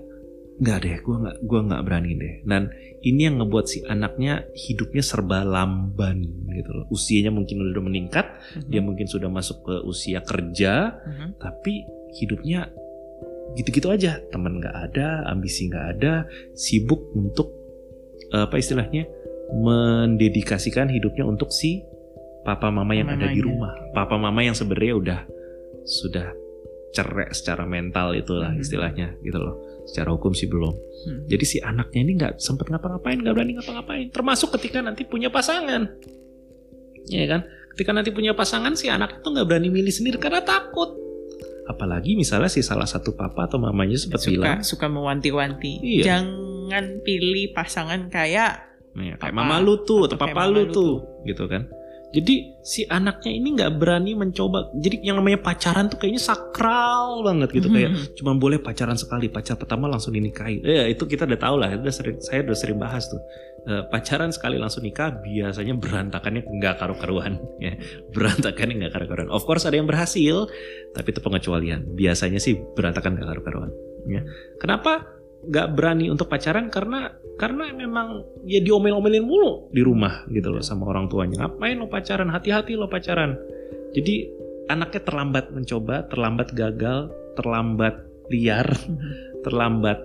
nggak deh, gue nggak gue nggak berani deh. Dan ini yang ngebuat si anaknya hidupnya serba lamban, gitu loh. Usianya mungkin udah meningkat, uh-huh. dia mungkin sudah masuk ke usia kerja, uh-huh. tapi hidupnya gitu-gitu aja. Teman nggak ada, ambisi nggak ada, sibuk untuk apa istilahnya mendedikasikan hidupnya untuk si papa mama yang Mamanya. ada di rumah. Papa mama yang sebenarnya udah sudah cerai secara mental itulah hmm. istilahnya gitu loh. Secara hukum sih belum. Hmm. Jadi si anaknya ini nggak sempet ngapa-ngapain, nggak berani ngapa-ngapain. Termasuk ketika nanti punya pasangan, ya kan? Ketika nanti punya pasangan si anak itu nggak berani milih sendiri karena takut. Apalagi misalnya si salah satu papa atau mamanya sempat suka, bilang suka mewanti-wanti. Iya. Jangan pilih pasangan kayak ya, kayak mama lu tuh atau, papa lu tuh gitu kan jadi si anaknya ini nggak berani mencoba. Jadi yang namanya pacaran tuh kayaknya sakral banget gitu. Kayak hmm. cuma boleh pacaran sekali pacar pertama langsung dinikahi. Eh itu kita udah tahu lah. Udah sering saya udah sering bahas tuh. Uh, pacaran sekali langsung nikah biasanya berantakannya nggak karu-karuan. Ya berantakannya nggak karu-karuan. Of course ada yang berhasil tapi itu pengecualian. Biasanya sih berantakan nggak karu-karuan. Ya kenapa nggak berani untuk pacaran karena karena memang ya diomel-omelin mulu di rumah gitu loh sama orang tuanya. Ngapain lo pacaran? Hati-hati lo pacaran. Jadi anaknya terlambat mencoba terlambat gagal terlambat liar terlambat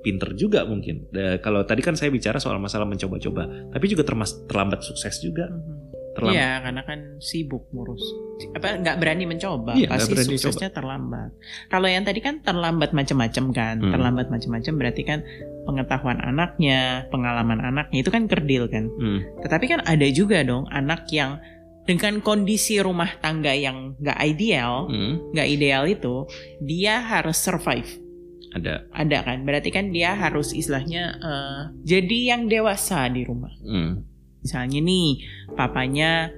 pinter juga mungkin. Kalau tadi kan saya bicara soal masalah mencoba-coba tapi juga termas terlambat sukses juga. Mhm. Terlambat. Iya, karena kan sibuk ngurus. Apa nggak berani mencoba, iya, pasti berani suksesnya coba. terlambat. Kalau yang tadi kan terlambat macam-macam kan, hmm. terlambat macam-macam berarti kan pengetahuan anaknya, pengalaman anaknya itu kan kerdil kan. Hmm. Tetapi kan ada juga dong anak yang dengan kondisi rumah tangga yang nggak ideal, hmm. nggak hmm. ideal itu, dia harus survive. Ada. Ada kan, berarti kan dia harus istilahnya uh, jadi yang dewasa di rumah. Hmm Misalnya nih, papanya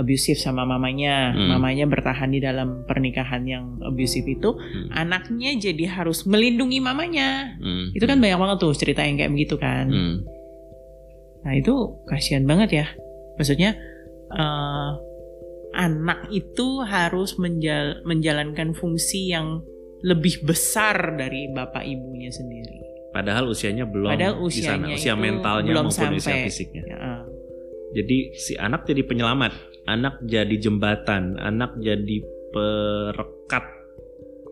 abusive sama mamanya, hmm. mamanya bertahan di dalam pernikahan yang abusive itu, hmm. anaknya jadi harus melindungi mamanya. Hmm. Itu kan banyak banget tuh cerita yang kayak begitu kan. Hmm. Nah itu kasihan banget ya. Maksudnya uh, anak itu harus menjal menjalankan fungsi yang lebih besar dari bapak ibunya sendiri. Padahal usianya belum Padahal usianya di sana, usia mentalnya belum maupun sampai, usia fisiknya. Ya, jadi si anak jadi penyelamat. anak jadi jembatan, anak jadi perekat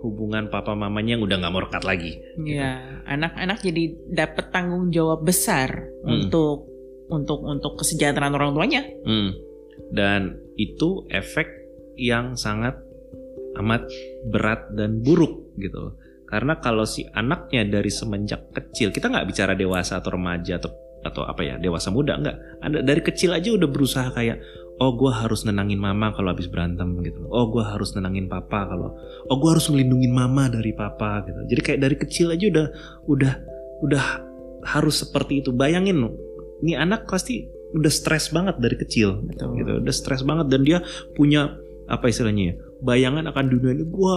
hubungan papa mamanya yang udah nggak mau rekat lagi. Iya, anak-anak jadi dapat tanggung jawab besar hmm. untuk untuk untuk kesejahteraan orang tuanya. Hmm. Dan itu efek yang sangat amat berat dan buruk gitu. Karena kalau si anaknya dari semenjak kecil, kita nggak bicara dewasa atau remaja atau atau apa ya dewasa muda nggak ada dari kecil aja udah berusaha kayak oh gue harus nenangin mama kalau habis berantem gitu oh gue harus nenangin papa kalau oh gue harus ngelindungin mama dari papa gitu. Jadi kayak dari kecil aja udah udah udah harus seperti itu. Bayangin ini anak pasti udah stres banget dari kecil Betul. gitu udah stres banget dan dia punya apa istilahnya ya bayangan akan dunia ini. Gue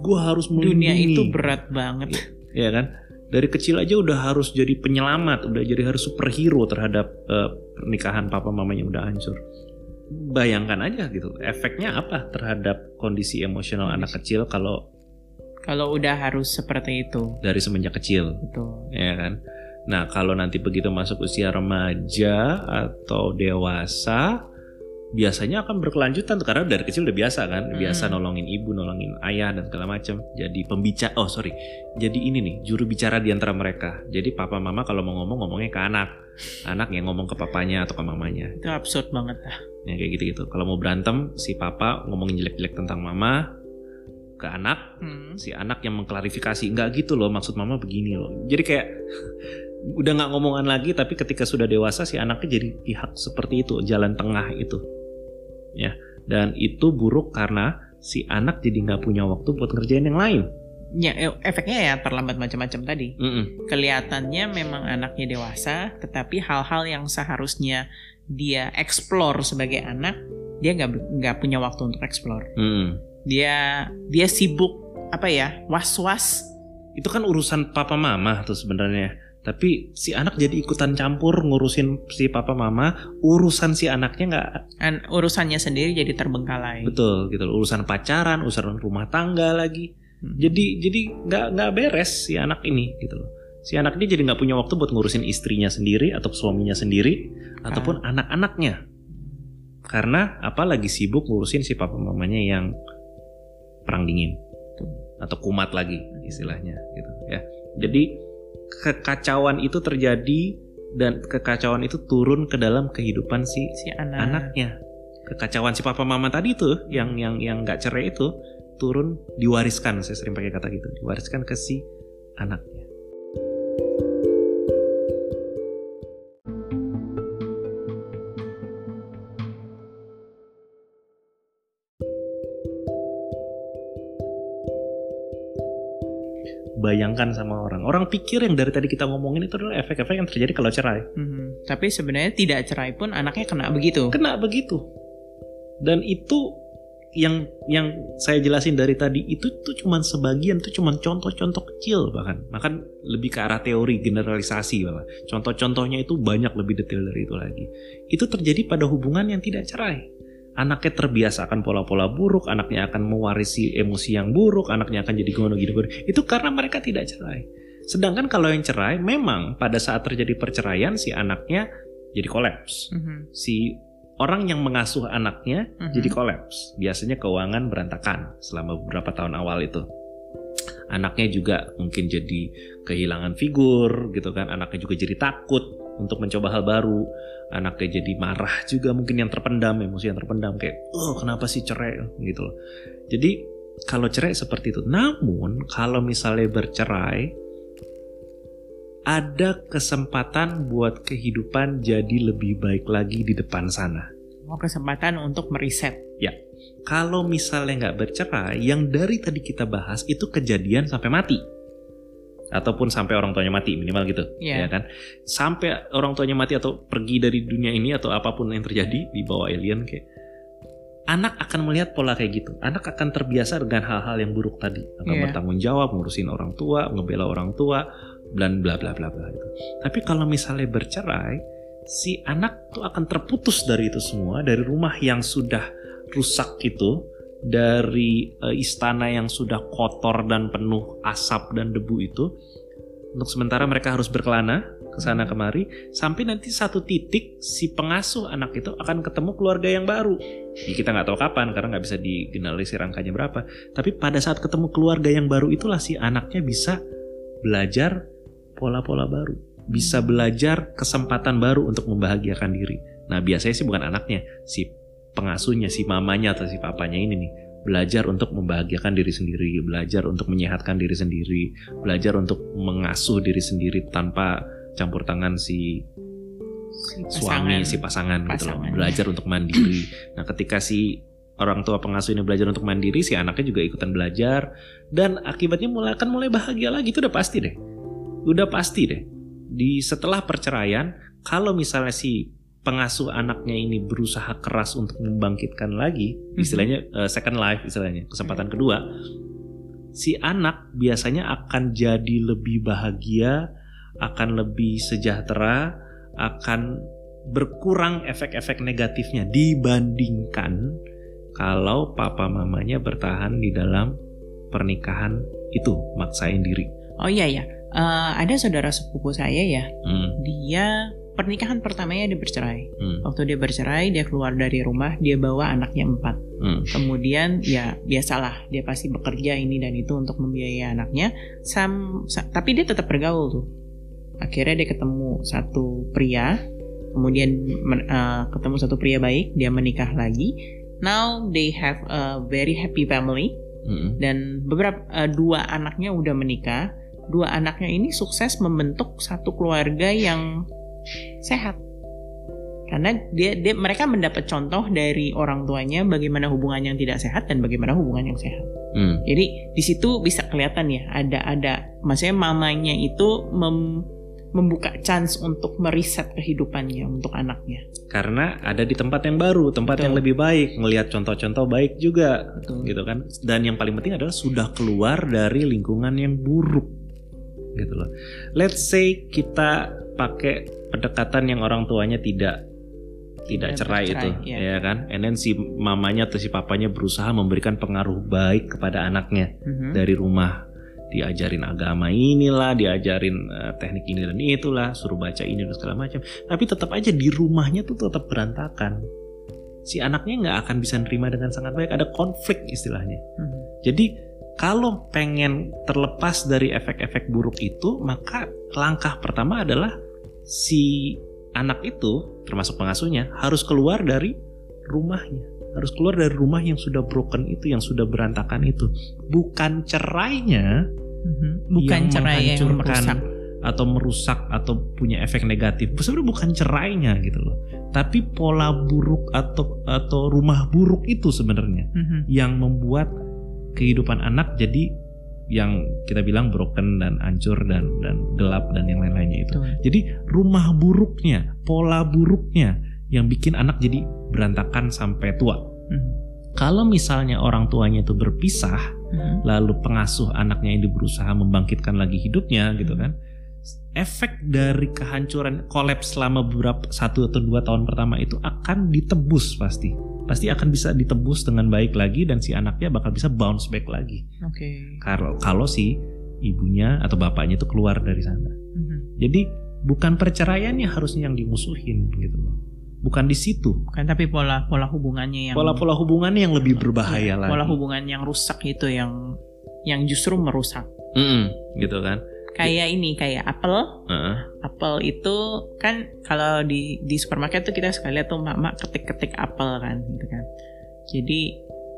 gua harus melindungi. dunia itu berat banget. Ya kan dari kecil aja udah harus jadi penyelamat udah jadi harus superhero terhadap uh, pernikahan papa mamanya udah hancur. Bayangkan aja gitu efeknya apa terhadap kondisi emosional kondisi. anak kecil kalau kalau udah harus seperti itu. Dari semenjak kecil. Betul. Ya kan? Nah kalau nanti begitu masuk usia remaja atau dewasa biasanya akan berkelanjutan karena dari kecil udah biasa kan hmm. biasa nolongin ibu nolongin ayah dan segala macam jadi pembicara oh sorry. Jadi ini nih juru bicara di antara mereka. Jadi papa mama kalau mau ngomong ngomongnya ke anak. Anak yang ngomong ke papanya atau ke mamanya. Itu absurd banget lah ya kayak gitu gitu kalau mau berantem si papa ngomongin jelek-jelek tentang mama ke anak. Hmm. si anak yang mengklarifikasi nggak gitu loh maksud mama begini loh. Jadi kayak udah nggak ngomongan lagi tapi ketika sudah dewasa si anaknya jadi pihak seperti itu jalan tengah itu ya. Dan itu buruk karena si anak jadi nggak punya waktu buat ngerjain yang lain. Ya e, efeknya ya terlambat macam-macam tadi. Mm -mm. kelihatannya memang anaknya dewasa tetapi hal-hal yang seharusnya dia explore sebagai anak dia nggak nggak punya waktu untuk explore. Mm. dia dia sibuk apa ya was was itu kan urusan papa mama tuh sebenarnya tapi si anak jadi ikutan campur ngurusin si papa mama urusan si anaknya nggak urusannya sendiri jadi terbengkalai. Betul gitu urusan pacaran urusan rumah tangga lagi. Hmm. jadi jadi nggak nggak beres si anak ini gitu loh. Si anak ini jadi nggak punya waktu buat ngurusin istrinya sendiri atau suaminya sendiri ah. ataupun anak-anaknya. Karena apa lagi sibuk ngurusin si papa mamanya yang perang dingin. Atau kumat lagi istilahnya gitu ya. Jadi kekacauan itu terjadi dan kekacauan itu turun ke dalam kehidupan si, si anak. anaknya. Kekacauan si papa mama tadi tuh yang yang yang nggak cerai itu turun diwariskan saya sering pakai kata gitu diwariskan ke si anaknya. Bayangkan sama orang. Orang pikir yang dari tadi kita ngomongin itu adalah efek-efek yang terjadi kalau cerai. Hmm, tapi sebenarnya tidak cerai pun anaknya kena begitu. Kena begitu. Dan itu yang yang saya jelasin dari tadi itu tuh cuma sebagian tuh cuma contoh-contoh kecil bahkan bahkan lebih ke arah teori generalisasi bahkan contoh-contohnya itu banyak lebih detail dari itu lagi itu terjadi pada hubungan yang tidak cerai anaknya terbiasa akan pola-pola buruk, anaknya akan mewarisi emosi yang buruk, anaknya akan jadi gono gitu. Itu karena mereka tidak cerai. Sedangkan kalau yang cerai, memang pada saat terjadi perceraian si anaknya jadi kolaps. Mm -hmm. Si orang yang mengasuh anaknya mm -hmm. jadi kolaps. Biasanya keuangan berantakan selama beberapa tahun awal itu. Anaknya juga mungkin jadi kehilangan figur gitu kan. Anaknya juga jadi takut untuk mencoba hal baru. Anaknya jadi marah juga mungkin yang terpendam emosi yang terpendam kayak oh kenapa sih cerai? Gitu loh. Jadi kalau cerai seperti itu. Namun kalau misalnya bercerai ada kesempatan buat kehidupan jadi lebih baik lagi di depan sana. Oh kesempatan untuk meriset ya. Kalau misalnya nggak bercerai yang dari tadi kita bahas itu kejadian sampai mati ataupun sampai orang tuanya mati minimal gitu yeah. ya kan sampai orang tuanya mati atau pergi dari dunia ini atau apa pun yang terjadi di bawah alien kayak anak akan melihat pola kayak gitu anak akan terbiasa dengan hal-hal yang buruk tadi akan yeah. bertanggung jawab ngurusin orang tua ngebela orang tua dan bla bla bla bla gitu tapi kalau misalnya bercerai si anak tuh akan terputus dari itu semua dari rumah yang sudah rusak itu dari uh, istana yang sudah kotor dan penuh asap dan debu itu untuk sementara mereka harus berkelana ke sana kemari sampai nanti satu titik si pengasuh anak itu akan ketemu keluarga yang baru. Ya, kita nggak tahu kapan karena nggak bisa digeneralisir angkanya berapa. Tapi pada saat ketemu keluarga yang baru itulah si anaknya bisa belajar pola-pola baru, bisa belajar kesempatan baru untuk membahagiakan diri. Nah biasanya sih bukan anaknya, si pengasuhnya, si mamanya atau si papanya ini nih belajar untuk membahagiakan diri sendiri, belajar untuk menyehatkan diri sendiri, belajar untuk mengasuh diri sendiri tanpa campur tangan si, si suami, si pasangan, pasangan gitu loh. Belajar untuk mandiri. Nah, ketika si orang tua pengasuh ini belajar untuk mandiri, si anaknya juga ikutan belajar dan akibatnya mulai akan mulai bahagia lagi itu udah pasti deh. Udah pasti deh. Di setelah perceraian, kalau misalnya si pengasuh anaknya ini berusaha keras untuk membangkitkan lagi, mhm. istilahnya uh, second life istilahnya, kesempatan kedua, si anak biasanya akan jadi lebih bahagia, akan lebih sejahtera, akan berkurang efek-efek negatifnya dibandingkan kalau papa mamanya bertahan di dalam pernikahan itu maksain diri. Oh iya ya, uh, ada saudara sepupu saya ya, hmm. dia pernikahan pertamanya dia bercerai. Hmm. Waktu dia bercerai, dia keluar dari rumah, dia bawa anaknya empat. Hmm. Kemudian ya biasalah, dia pasti bekerja ini dan itu untuk membiayai anaknya. Sam, sa, tapi dia tetap bergaul tuh. Akhirnya dia ketemu satu pria, kemudian uh, ketemu satu pria baik, dia menikah lagi. Now they have a very happy family. Hmm. Dan beberapa uh, dua anaknya udah menikah. Dua anaknya ini sukses membentuk satu keluarga yang sehat karena dia, dia mereka mendapat contoh dari orang tuanya bagaimana hubungan yang tidak sehat dan bagaimana hubungan yang sehat. Hmm. Jadi di situ bisa kelihatan ya ada ada maksudnya mamanya itu mem, membuka chance untuk meriset kehidupannya untuk anaknya. Karena ada di tempat yang baru, tempat Betul. yang lebih baik, melihat contoh-contoh baik juga, Betul. gitu kan. Dan yang paling penting adalah sudah keluar dari lingkungan yang buruk, gitu loh. Let's say kita pakai pendekatan yang orang tuanya tidak tidak cerai, cerai itu ya. ya kan and then si mamanya atau si papanya berusaha memberikan pengaruh baik kepada anaknya mm-hmm. dari rumah diajarin agama inilah diajarin uh, teknik ini dan itulah suruh baca ini dan segala macam tapi tetap aja di rumahnya tuh tetap berantakan si anaknya nggak akan bisa nerima dengan sangat baik ada konflik istilahnya mm-hmm. jadi kalau pengen terlepas dari efek-efek buruk itu maka langkah pertama adalah si anak itu termasuk pengasuhnya harus keluar dari rumahnya. Harus keluar dari rumah yang sudah broken itu yang sudah berantakan itu. Bukan cerainya mm-hmm. bukan yang cerai yang merusak. atau merusak atau punya efek negatif. Sebenarnya bukan cerainya gitu loh. Tapi pola buruk atau atau rumah buruk itu sebenarnya mm-hmm. yang membuat kehidupan anak jadi yang kita bilang broken dan hancur dan dan gelap dan yang lain-lainnya itu. Betul. Jadi rumah buruknya, pola buruknya yang bikin anak jadi berantakan sampai tua. Hmm. Kalau misalnya orang tuanya itu berpisah, hmm. lalu pengasuh anaknya ini berusaha membangkitkan lagi hidupnya gitu kan, efek dari kehancuran kolaps selama beberapa satu atau dua tahun pertama itu akan ditebus pasti pasti akan bisa ditebus dengan baik lagi dan si anaknya bakal bisa bounce back lagi. Oke. Okay. Kalau kalau si ibunya atau bapaknya itu keluar dari sana. Mm-hmm. Jadi bukan perceraiannya harusnya yang dimusuhin gitu loh. Bukan di situ. Bukan tapi pola pola hubungannya yang pola-pola hubungannya yang lebih berbahaya ya, lagi. Pola hubungan yang rusak itu yang yang justru merusak. Mm-mm, gitu kan kayak ini kayak apel. Uh. apel itu kan kalau di di supermarket tuh kita sekali lihat tuh mak ketik-ketik apel kan gitu kan. Jadi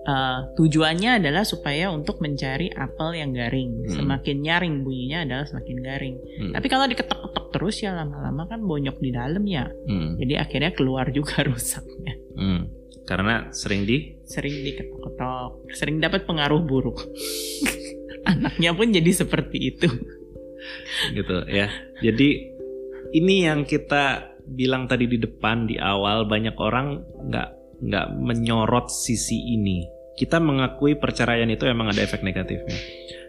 uh, tujuannya adalah supaya untuk mencari apel yang garing. Hmm. semakin nyaring bunyinya adalah semakin garing. Hmm. tapi kalau diketok-ketok terus ya lama-lama kan bonyok di dalam ya. Hmm. jadi akhirnya keluar juga rusaknya. Hmm. karena sering di? Sering diketok-ketok. Sering dapat pengaruh buruk. Anaknya pun jadi seperti itu gitu ya. Jadi ini yang kita bilang tadi di depan di awal banyak orang nggak nggak menyorot sisi ini. Kita mengakui perceraian itu emang ada efek negatifnya.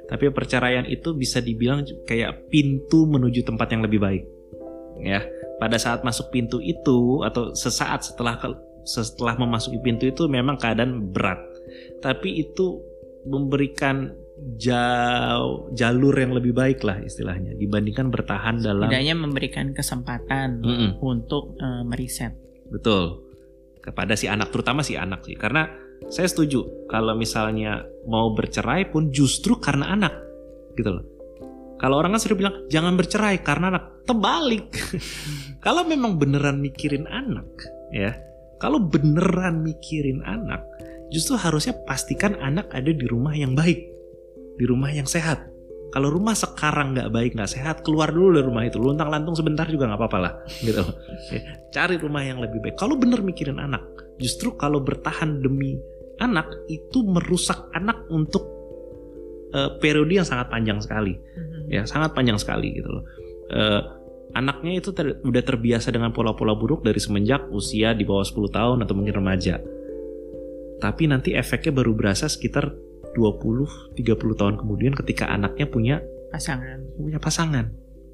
Tapi perceraian itu bisa dibilang kayak pintu menuju tempat yang lebih baik. Ya, pada saat masuk pintu itu atau sesaat setelah setelah memasuki pintu itu memang keadaan berat. Tapi itu memberikan jauh jalur yang lebih baik lah istilahnya dibandingkan bertahan dalam Setidaknya memberikan kesempatan mm -mm. untuk uh, meriset. Betul. Kepada si anak terutama si anak sih karena saya setuju kalau misalnya mau bercerai pun justru karena anak gitu loh. Kalau orang kan sering bilang jangan bercerai karena anak. Terbalik. kalau memang beneran mikirin anak, ya. Kalau beneran mikirin anak, justru harusnya pastikan anak ada di rumah yang baik, di rumah yang sehat. Kalau rumah sekarang nggak baik, nggak sehat, keluar dulu dari rumah itu. Luntang lantung sebentar juga nggak apa-apa lah, gitu. Ya, cari rumah yang lebih baik. Kalau bener mikirin anak, justru kalau bertahan demi anak itu merusak anak untuk uh, periode yang sangat panjang sekali, mm-hmm. ya sangat panjang sekali gitu loh. Uh, anaknya itu ter, udah terbiasa dengan pola-pola buruk dari semenjak usia di bawah 10 tahun atau mungkin remaja. Tapi nanti efeknya baru berasa sekitar 20 30 tahun kemudian ketika anaknya punya pasangan. Punya pasangan.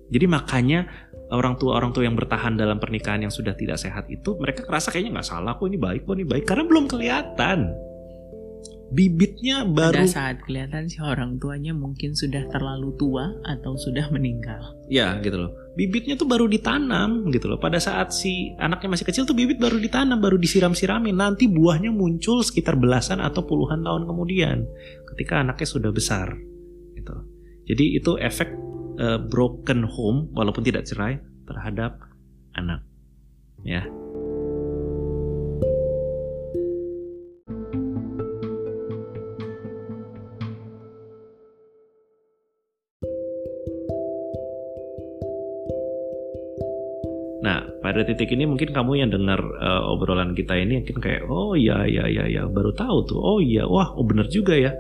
Jadi makanya orang tua orang tua yang bertahan dalam pernikahan yang sudah tidak sehat itu mereka kerasa kayaknya nggak salah kok ini baik kok ini baik karena belum kelihatan bibitnya baru pada saat kelihatan si orang tuanya mungkin sudah terlalu tua atau sudah meninggal. Ya gitu loh. Bibitnya tuh baru ditanam gitu loh. Pada saat si anaknya masih kecil tuh bibit baru ditanam, baru disiram-siramin. Nanti buahnya muncul sekitar belasan atau puluhan tahun kemudian ketika anaknya sudah besar gitu. Jadi itu efek uh, broken home walaupun tidak cerai terhadap anak. Ya. Pada titik ini mungkin kamu yang dengar uh, obrolan kita ini mungkin kayak oh iya iya iya ya baru tahu tuh. Oh iya wah oh bener juga ya.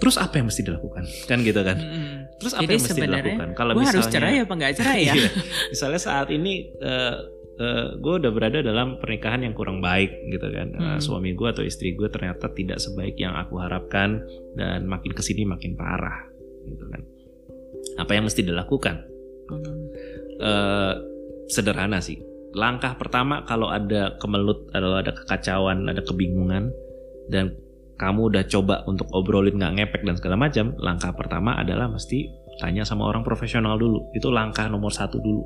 Terus apa yang mesti dilakukan? Kan gitu kan? Hmm. terus apa Jadi yang mesti dilakukan? Kalau misalnya harus cerai apa nggak cerai ya? Iya. misalnya saat ini uh, uh, gue udah berada dalam pernikahan yang kurang baik gitu kan. Hmm. uh, suami gue atau istri gue ternyata tidak sebaik yang aku harapkan dan makin ke sini makin parah gitu kan. Apa yang mesti dilakukan? Hmm. uh, sederhana sih. Langkah pertama kalau ada kemelut, kalau ada kekacauan, ada kebingungan, dan kamu udah coba untuk obrolin nggak ngepek dan segala macam, langkah pertama adalah mesti tanya sama orang profesional dulu. Itu langkah nomor satu dulu,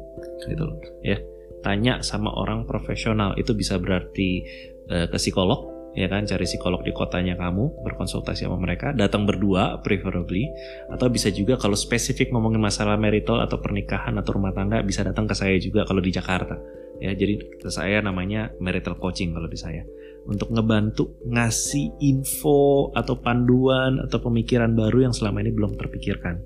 gitu loh. Ya, tanya sama orang profesional. Itu bisa berarti uh, ke psikolog, ya kan cari psikolog di kotanya kamu berkonsultasi sama mereka datang berdua preferably. Atau bisa juga kalau spesifik ngomongin masalah marital atau pernikahan atau rumah tangga bisa datang ke saya juga kalau di Jakarta. Ya jadi saya namanya marital coaching kalau di saya. Untuk ngebantu ngasih info atau panduan atau pemikiran baru yang selama ini belum terpikirkan.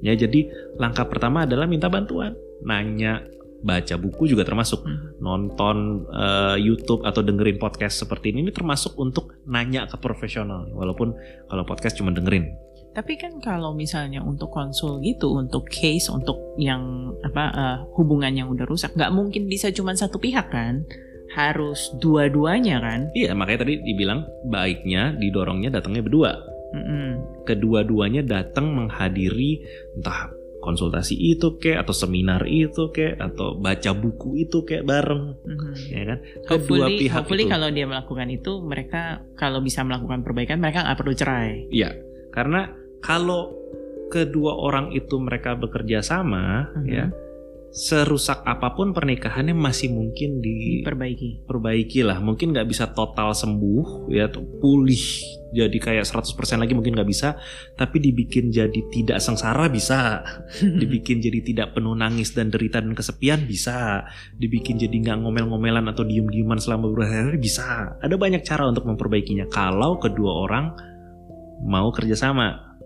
Ya jadi langkah pertama adalah minta bantuan. Nanya baca buku juga termasuk. Hmm. nonton uh, YouTube atau dengerin podcast seperti ini ini termasuk untuk nanya ke profesional. Walaupun kalau podcast cuma dengerin. Tapi kan kalau misalnya untuk konsul gitu untuk case untuk yang apa uh, hubungan yang udah rusak nggak mungkin bisa cuma satu pihak kan? Harus dua-duanya kan? Iya makanya tadi dibilang baiknya didorongnya datangnya berdua. Mm -hmm. kedua-duanya datang menghadiri entah konsultasi itu kayak atau seminar itu kayak atau baca buku itu kayak bareng mm-hmm. ya kan kedua pihak hopefully itu. kalau dia melakukan itu mereka kalau bisa melakukan perbaikan mereka nggak perlu cerai iya karena kalau kedua orang itu mereka bekerja sama mm-hmm. ya serusak apa pun pernikahannya masih mungkin diperbaiki. perbaiki lah. Mungkin nggak bisa total sembuh ya atau pulih jadi kayak 100% lagi mungkin nggak bisa. Tapi dibikin jadi tidak sengsara bisa. Dibikin jadi tidak penuh nangis dan derita dan kesepian bisa. Dibikin jadi nggak ngomel-ngomelan atau diem-dieman selama beberapa hari bisa. Ada banyak cara untuk memperbaikinya. Kalau kedua orang mau kerjasama.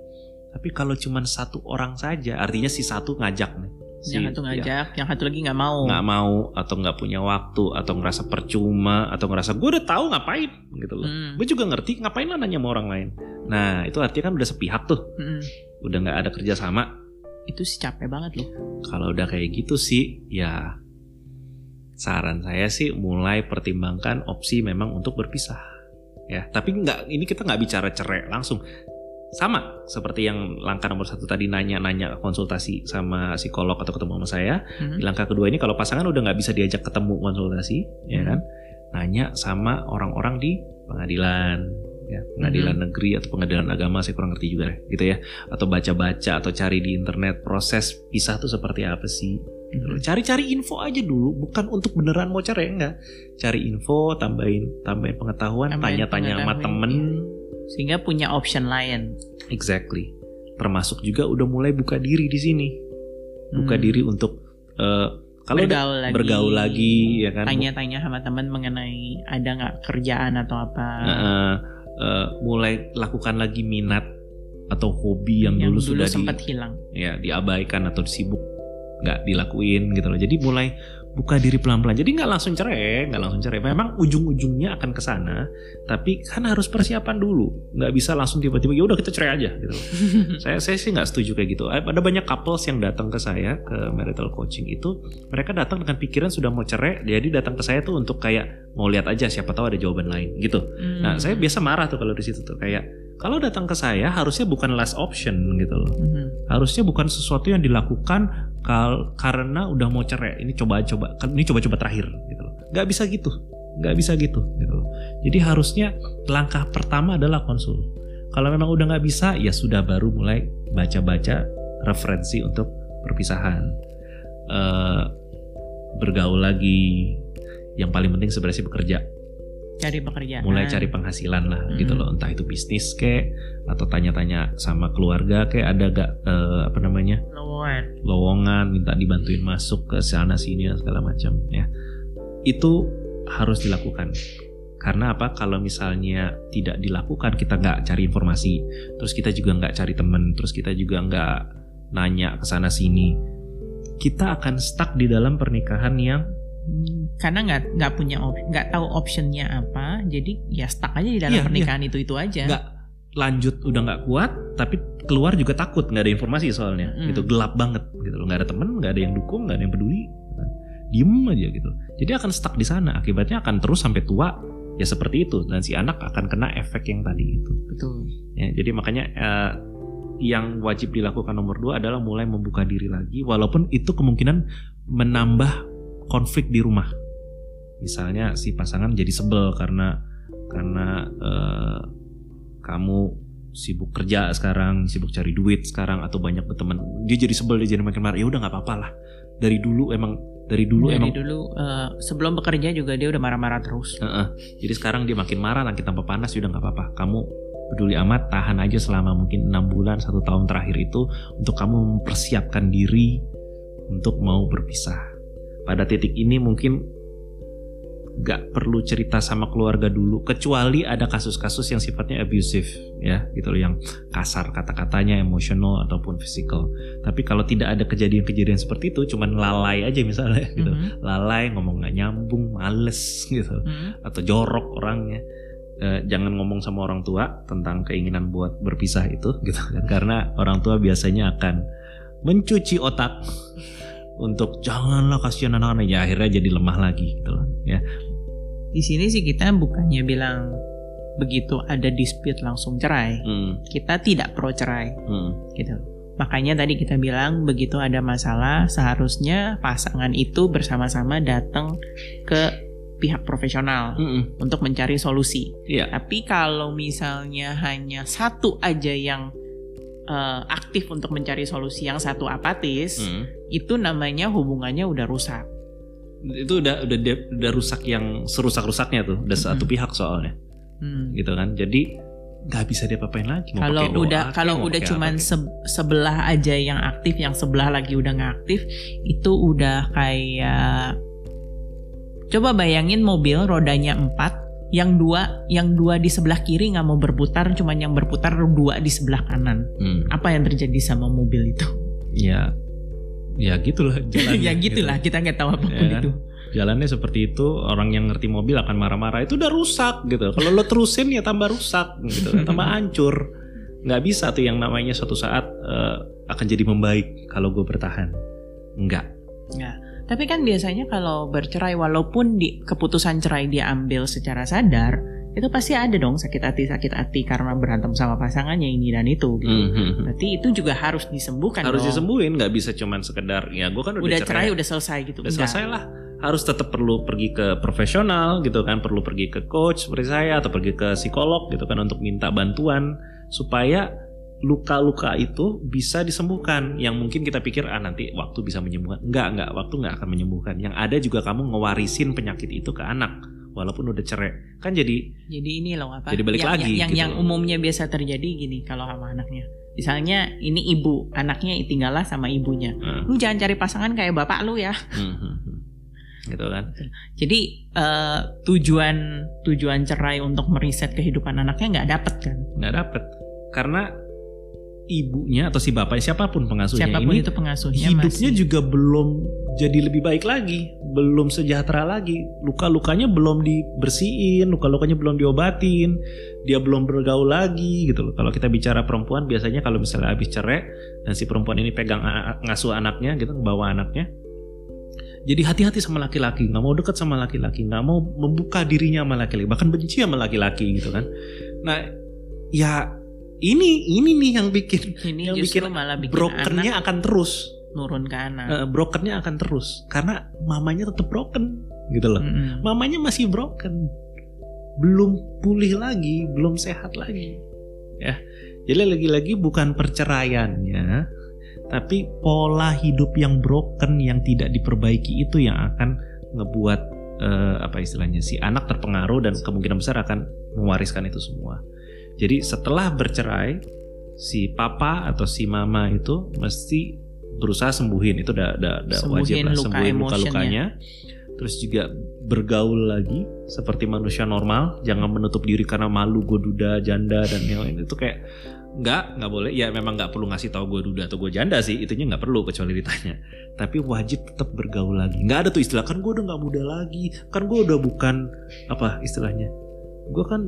Tapi kalau cuma satu orang saja artinya si satu ngajak nih si, yang satu ngajak, ya, yang satu lagi nggak mau. Nggak mau atau nggak punya waktu atau ngerasa percuma atau ngerasa gue udah tahu ngapain gitu loh. Hmm. Gue juga ngerti ngapain lah nanya sama orang lain. Nah itu artinya kan udah sepihak tuh, hmm. udah nggak ada kerja sama. Itu sih capek banget loh. Kalau udah kayak gitu sih, ya saran saya sih mulai pertimbangkan opsi memang untuk berpisah ya tapi nggak ini kita nggak bicara cerai langsung sama seperti yang langkah nomor satu tadi nanya-nanya konsultasi sama psikolog atau ketemu sama saya. Hmm. Di langkah kedua ini kalau pasangan udah nggak bisa diajak ketemu konsultasi, ya hmm. ya kan? Nanya sama orang-orang di pengadilan, ya pengadilan hmm. negeri atau pengadilan agama saya kurang ngerti juga deh gitu ya atau baca-baca atau cari di internet proses pisah tuh seperti apa sih gitu cari-cari info aja dulu bukan untuk beneran mau cari enggak cari info tambahin tambahin pengetahuan tanya-tanya sama temen sehingga punya option lain. Exactly. Termasuk juga udah mulai buka diri di sini. Buka hmm. diri untuk uh, kalau bergaul lagi, bergaul lagi ya kan? Tanya-tanya sama teman mengenai ada nggak kerjaan atau apa. Uh, uh, mulai lakukan lagi minat atau hobi yang, yang dulu, dulu sudah sempat di, hilang. ya diabaikan atau sibuk nggak dilakuin gitu loh jadi mulai buka diri pelan-pelan. Jadi nggak langsung cerai, nggak langsung cerai. Memang ujung-ujungnya akan ke sana, tapi kan harus persiapan dulu. Nggak bisa langsung tiba-tiba ya udah kita cerai aja gitu. saya saya sih nggak setuju kayak gitu. Ada banyak couples yang datang ke saya ke marital coaching itu, mereka datang dengan pikiran sudah mau cerai, jadi datang ke saya tuh untuk kayak mau lihat aja siapa tahu ada jawaban lain gitu. Hmm. Nah, saya biasa marah tuh kalau di situ tuh kayak kalau datang ke saya harusnya bukan last option gitu loh. Mm-hmm. Harusnya bukan sesuatu yang dilakukan kal karena udah mau cerai. Ini coba-coba, kan ini coba-coba terakhir gitu loh. Gak bisa gitu, gak bisa gitu gitu loh. Jadi harusnya langkah pertama adalah konsul. Kalau memang udah nggak bisa, ya sudah baru mulai baca-baca referensi untuk perpisahan. Uh, bergaul lagi. Yang paling penting sebenarnya sih bekerja cari pekerjaan. Mulai cari penghasilan lah hmm. gitu loh. Entah itu bisnis kek atau tanya-tanya sama keluarga kayak ada gak uh, apa namanya? Lowongan. Lowongan minta dibantuin masuk ke sana sini segala macam ya. Itu harus dilakukan. Karena apa? Kalau misalnya tidak dilakukan kita nggak cari informasi. Terus kita juga nggak cari temen terus kita juga nggak nanya ke sana sini. Kita akan stuck di dalam pernikahan yang karena nggak nggak punya nggak tahu optionnya apa jadi ya stuck aja di dalam iya, pernikahan iya. itu itu aja. Nggak lanjut udah nggak kuat tapi keluar juga takut nggak ada informasi soalnya. Mm. gitu gelap banget gitu loh. Nggak ada temen nggak ada yang dukung nggak ada yang peduli. Diem aja gitu. Jadi akan stuck di sana. Akibatnya akan terus sampai tua ya seperti itu. Dan si anak akan kena efek yang tadi itu. Betul. Ya jadi makanya eh, yang wajib dilakukan nomor dua adalah mulai membuka diri lagi walaupun itu kemungkinan menambah konflik di rumah. Misalnya si pasangan jadi sebel karena karena uh, kamu sibuk kerja sekarang, sibuk cari duit sekarang atau banyak berteman, dia jadi sebel dia jadi makin marah. Ya udah nggak apa-apa lah. Dari dulu emang dari dulu dari emang dulu uh, sebelum bekerja juga dia udah marah-marah terus. Uh -uh. Jadi sekarang dia makin marah lagi tanpa panas, ya udah nggak apa-apa. Kamu peduli amat tahan aja selama mungkin enam bulan satu tahun terakhir itu untuk kamu mempersiapkan diri untuk mau berpisah pada titik ini mungkin gak perlu cerita sama keluarga dulu kecuali ada kasus-kasus yang sifatnya abusive ya gitu loh yang kasar kata-katanya emosional ataupun physical. Tapi kalau tidak ada kejadian-kejadian seperti itu cuman lalai aja misalnya gitu. Mm -hmm. lalai ngomong nggak nyambung males gitu. Mm -hmm. atau jorok orangnya. Eh, jangan ngomong sama orang tua tentang keinginan buat berpisah itu gitu. Karena orang tua biasanya akan mencuci otak untuk janganlah kasihan anak-anak ya akhirnya jadi lemah lagi gitu loh ya di sini sih kita bukannya bilang begitu ada dispute langsung cerai hmm. kita tidak pro cerai hmm. gitu makanya tadi kita bilang begitu ada masalah seharusnya pasangan itu bersama-sama datang ke pihak profesional mm untuk mencari solusi. Yeah. Tapi kalau misalnya hanya satu aja yang uh, aktif untuk mencari solusi yang satu apatis, hmm. itu namanya hubungannya udah rusak. Itu udah udah udah rusak yang serusak-rusaknya tuh, udah hmm. satu pihak soalnya. Hmm. Gitu kan. Jadi nggak bisa diapa-apain lagi. Kalau udah kalau udah cuman se sebelah aja yang aktif, yang sebelah lagi udah nggak aktif, itu udah kayak coba bayangin mobil rodanya empat yang dua yang dua di sebelah kiri nggak mau berputar cuman yang berputar dua di sebelah kanan. Hmm. apa yang terjadi sama mobil itu? Ya ya gitulah ya gitulah gitu. kita nggak tahu apa pun ya, itu. Jalannya seperti itu orang yang ngerti mobil akan marah-marah itu udah rusak gitu. Kalau lo terusin ya tambah rusak gitu tambah hancur. Nggak bisa tuh yang namanya suatu saat uh, akan jadi membaik kalau gue bertahan. Enggak ya tapi kan biasanya kalau bercerai walaupun di keputusan cerai diambil secara sadar, itu pasti ada dong sakit hati sakit hati karena berantem sama pasangannya ini dan itu gitu. Mm -hmm. Berarti itu juga harus disembuhkan. Harus dong. disembuhin, nggak bisa cuman sekedar ya gue kan udah, udah cerai, cerai udah selesai gitu. Udah selesai lah. harus tetap perlu pergi ke profesional gitu kan, perlu pergi ke coach seperti saya atau pergi ke psikolog gitu kan untuk minta bantuan supaya luka-luka itu bisa disembuhkan. Yang mungkin kita pikir ah nanti waktu bisa menyembuhkan. Enggak enggak waktu enggak akan menyembuhkan. Yang ada juga kamu ngewarisin penyakit itu ke anak walaupun udah cerai. Kan jadi jadi ini loh apa jadi balik yang, lagi yang, yang, gitu yang umumnya biasa terjadi gini kalau sama anaknya. Misalnya ini ibu anaknya tinggallah sama ibunya. Hmm. lu jangan cari pasangan kayak bapak lu ya. Hmm, hmm, hmm. gitu kan? Jadi uh, tujuan tujuan cerai untuk meriset kehidupan anaknya nggak dapet kan? Nggak dapet. Karena ibunya atau si bapak siapa pun pengasuhnya siapa pun ini itu pengasuhnya hidupnya masih... juga belum jadi lebih baik lagi belum sejahtera lagi. Luka-lukanya belum dibersihin luka-lukanya belum diobatin dia belum bergaul lagi gitu loh. Kalau kita bicara perempuan biasanya kalau misalnya habis cerai dan si perempuan ini pegang ngasuh anaknya gitu bawa anaknya jadi hati-hati sama laki-laki nggak mau deket sama laki-laki nggak mau membuka dirinya sama laki-laki bahkan benci sama laki-laki gitu kan. Nah ya ini ini nih yang bikin ini yang bikin malah bikin brokennya akan terus nurun ke anak. Uh, brokennya akan terus karena mamanya tetap broken gitu loh. Mm -hmm. Mamanya masih broken. Belum pulih lagi, belum sehat lagi. Ya. Jadi lagi-lagi bukan perceraiannya, tapi pola hidup yang broken yang tidak diperbaiki itu yang akan ngebuat uh, apa istilahnya si anak terpengaruh dan kemungkinan besar akan mewariskan itu semua. Jadi setelah bercerai, si papa atau si mama itu mesti berusaha sembuhin. Itu udah udah, udah wajib lah luka sembuhin luka lukanya. Terus juga bergaul lagi seperti manusia normal, jangan menutup diri karena malu gue duda, janda dan yang lain. Itu kayak nggak nggak boleh. Ya memang nggak perlu ngasih tahu gue duda atau gue janda sih. Itunya nggak perlu kecuali ditanya. Tapi wajib tetap bergaul lagi. Nggak ada tuh istilah kan gue udah nggak muda lagi. Kan gue udah bukan apa istilahnya. Gue kan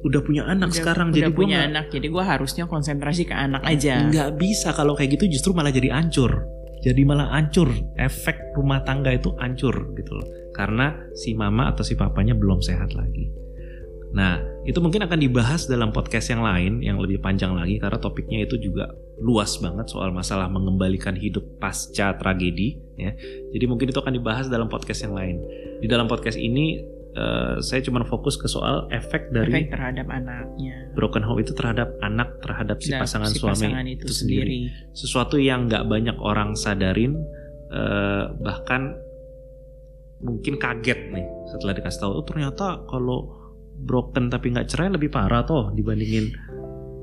udah punya anak udah, sekarang udah jadi punya gua anak jadi gue harusnya konsentrasi ke anak aja. Nggak bisa kalau kayak gitu justru malah jadi ancur jadi malah ancur efek rumah tangga itu ancur gitu loh. Karena si mama atau si papanya belum sehat lagi. Nah itu mungkin akan dibahas dalam podcast yang lain yang lebih panjang lagi karena topiknya itu juga luas banget soal masalah mengembalikan hidup pasca tragedi ya. Jadi mungkin itu akan dibahas dalam podcast yang lain. Di dalam podcast ini Uh, saya cuma fokus ke soal efek dari efek terhadap anaknya. Broken home itu terhadap anak, terhadap si nah, pasangan si suami pasangan itu, itu sendiri. sendiri. Sesuatu yang nggak banyak orang sadarin, uh, bahkan mungkin kaget nih setelah dikasih tahu. Oh ternyata kalau broken tapi nggak cerai lebih parah toh dibandingin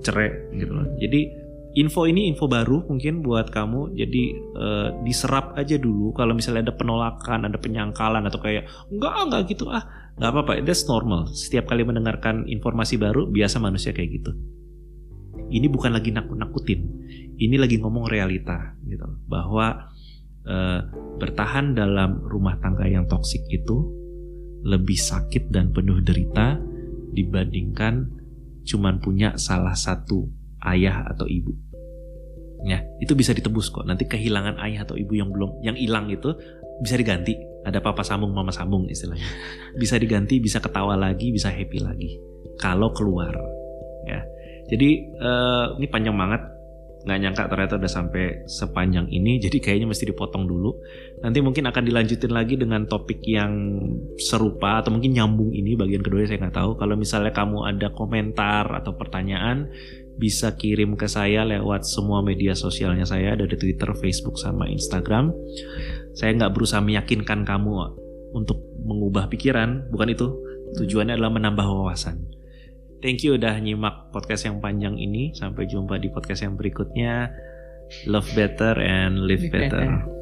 cerai gitu loh. Jadi info ini info baru mungkin buat kamu jadi uh, diserap aja dulu kalau misalnya ada penolakan ada penyangkalan atau kayak enggak enggak gitu ah nggak apa-apa that's normal. Setiap kali mendengarkan informasi baru biasa manusia kayak gitu. Ini bukan lagi nakut-nakutin. Ini lagi ngomong realita gitu. Bahwa uh, bertahan dalam rumah tangga yang toksik itu lebih sakit dan penuh derita dibandingkan cuman punya salah satu ayah atau ibu. Ya itu bisa ditebus kok. Nanti kehilangan ayah atau ibu yang belum yang hilang itu bisa diganti ada papa sambung mama sambung istilahnya. Bisa diganti bisa ketawa lagi bisa happy lagi. Kalau keluar ya. Jadi uh, ini panjang banget. Nggak nyangka ternyata udah sampai sepanjang ini. Jadi kayaknya mesti dipotong dulu. Nanti mungkin akan dilanjutin lagi dengan topik yang serupa atau mungkin nyambung ini bagian kedua saya nggak tahu. Kalau misalnya kamu ada komentar atau pertanyaan bisa kirim ke saya lewat semua media sosialnya saya. Dari Twitter, Facebook, sama Instagram. Saya nggak berusaha meyakinkan kamu untuk mengubah pikiran, bukan itu. Tujuannya adalah menambah wawasan. Thank you udah nyimak podcast yang panjang ini. Sampai jumpa di podcast yang berikutnya. Love better and live, live better. better.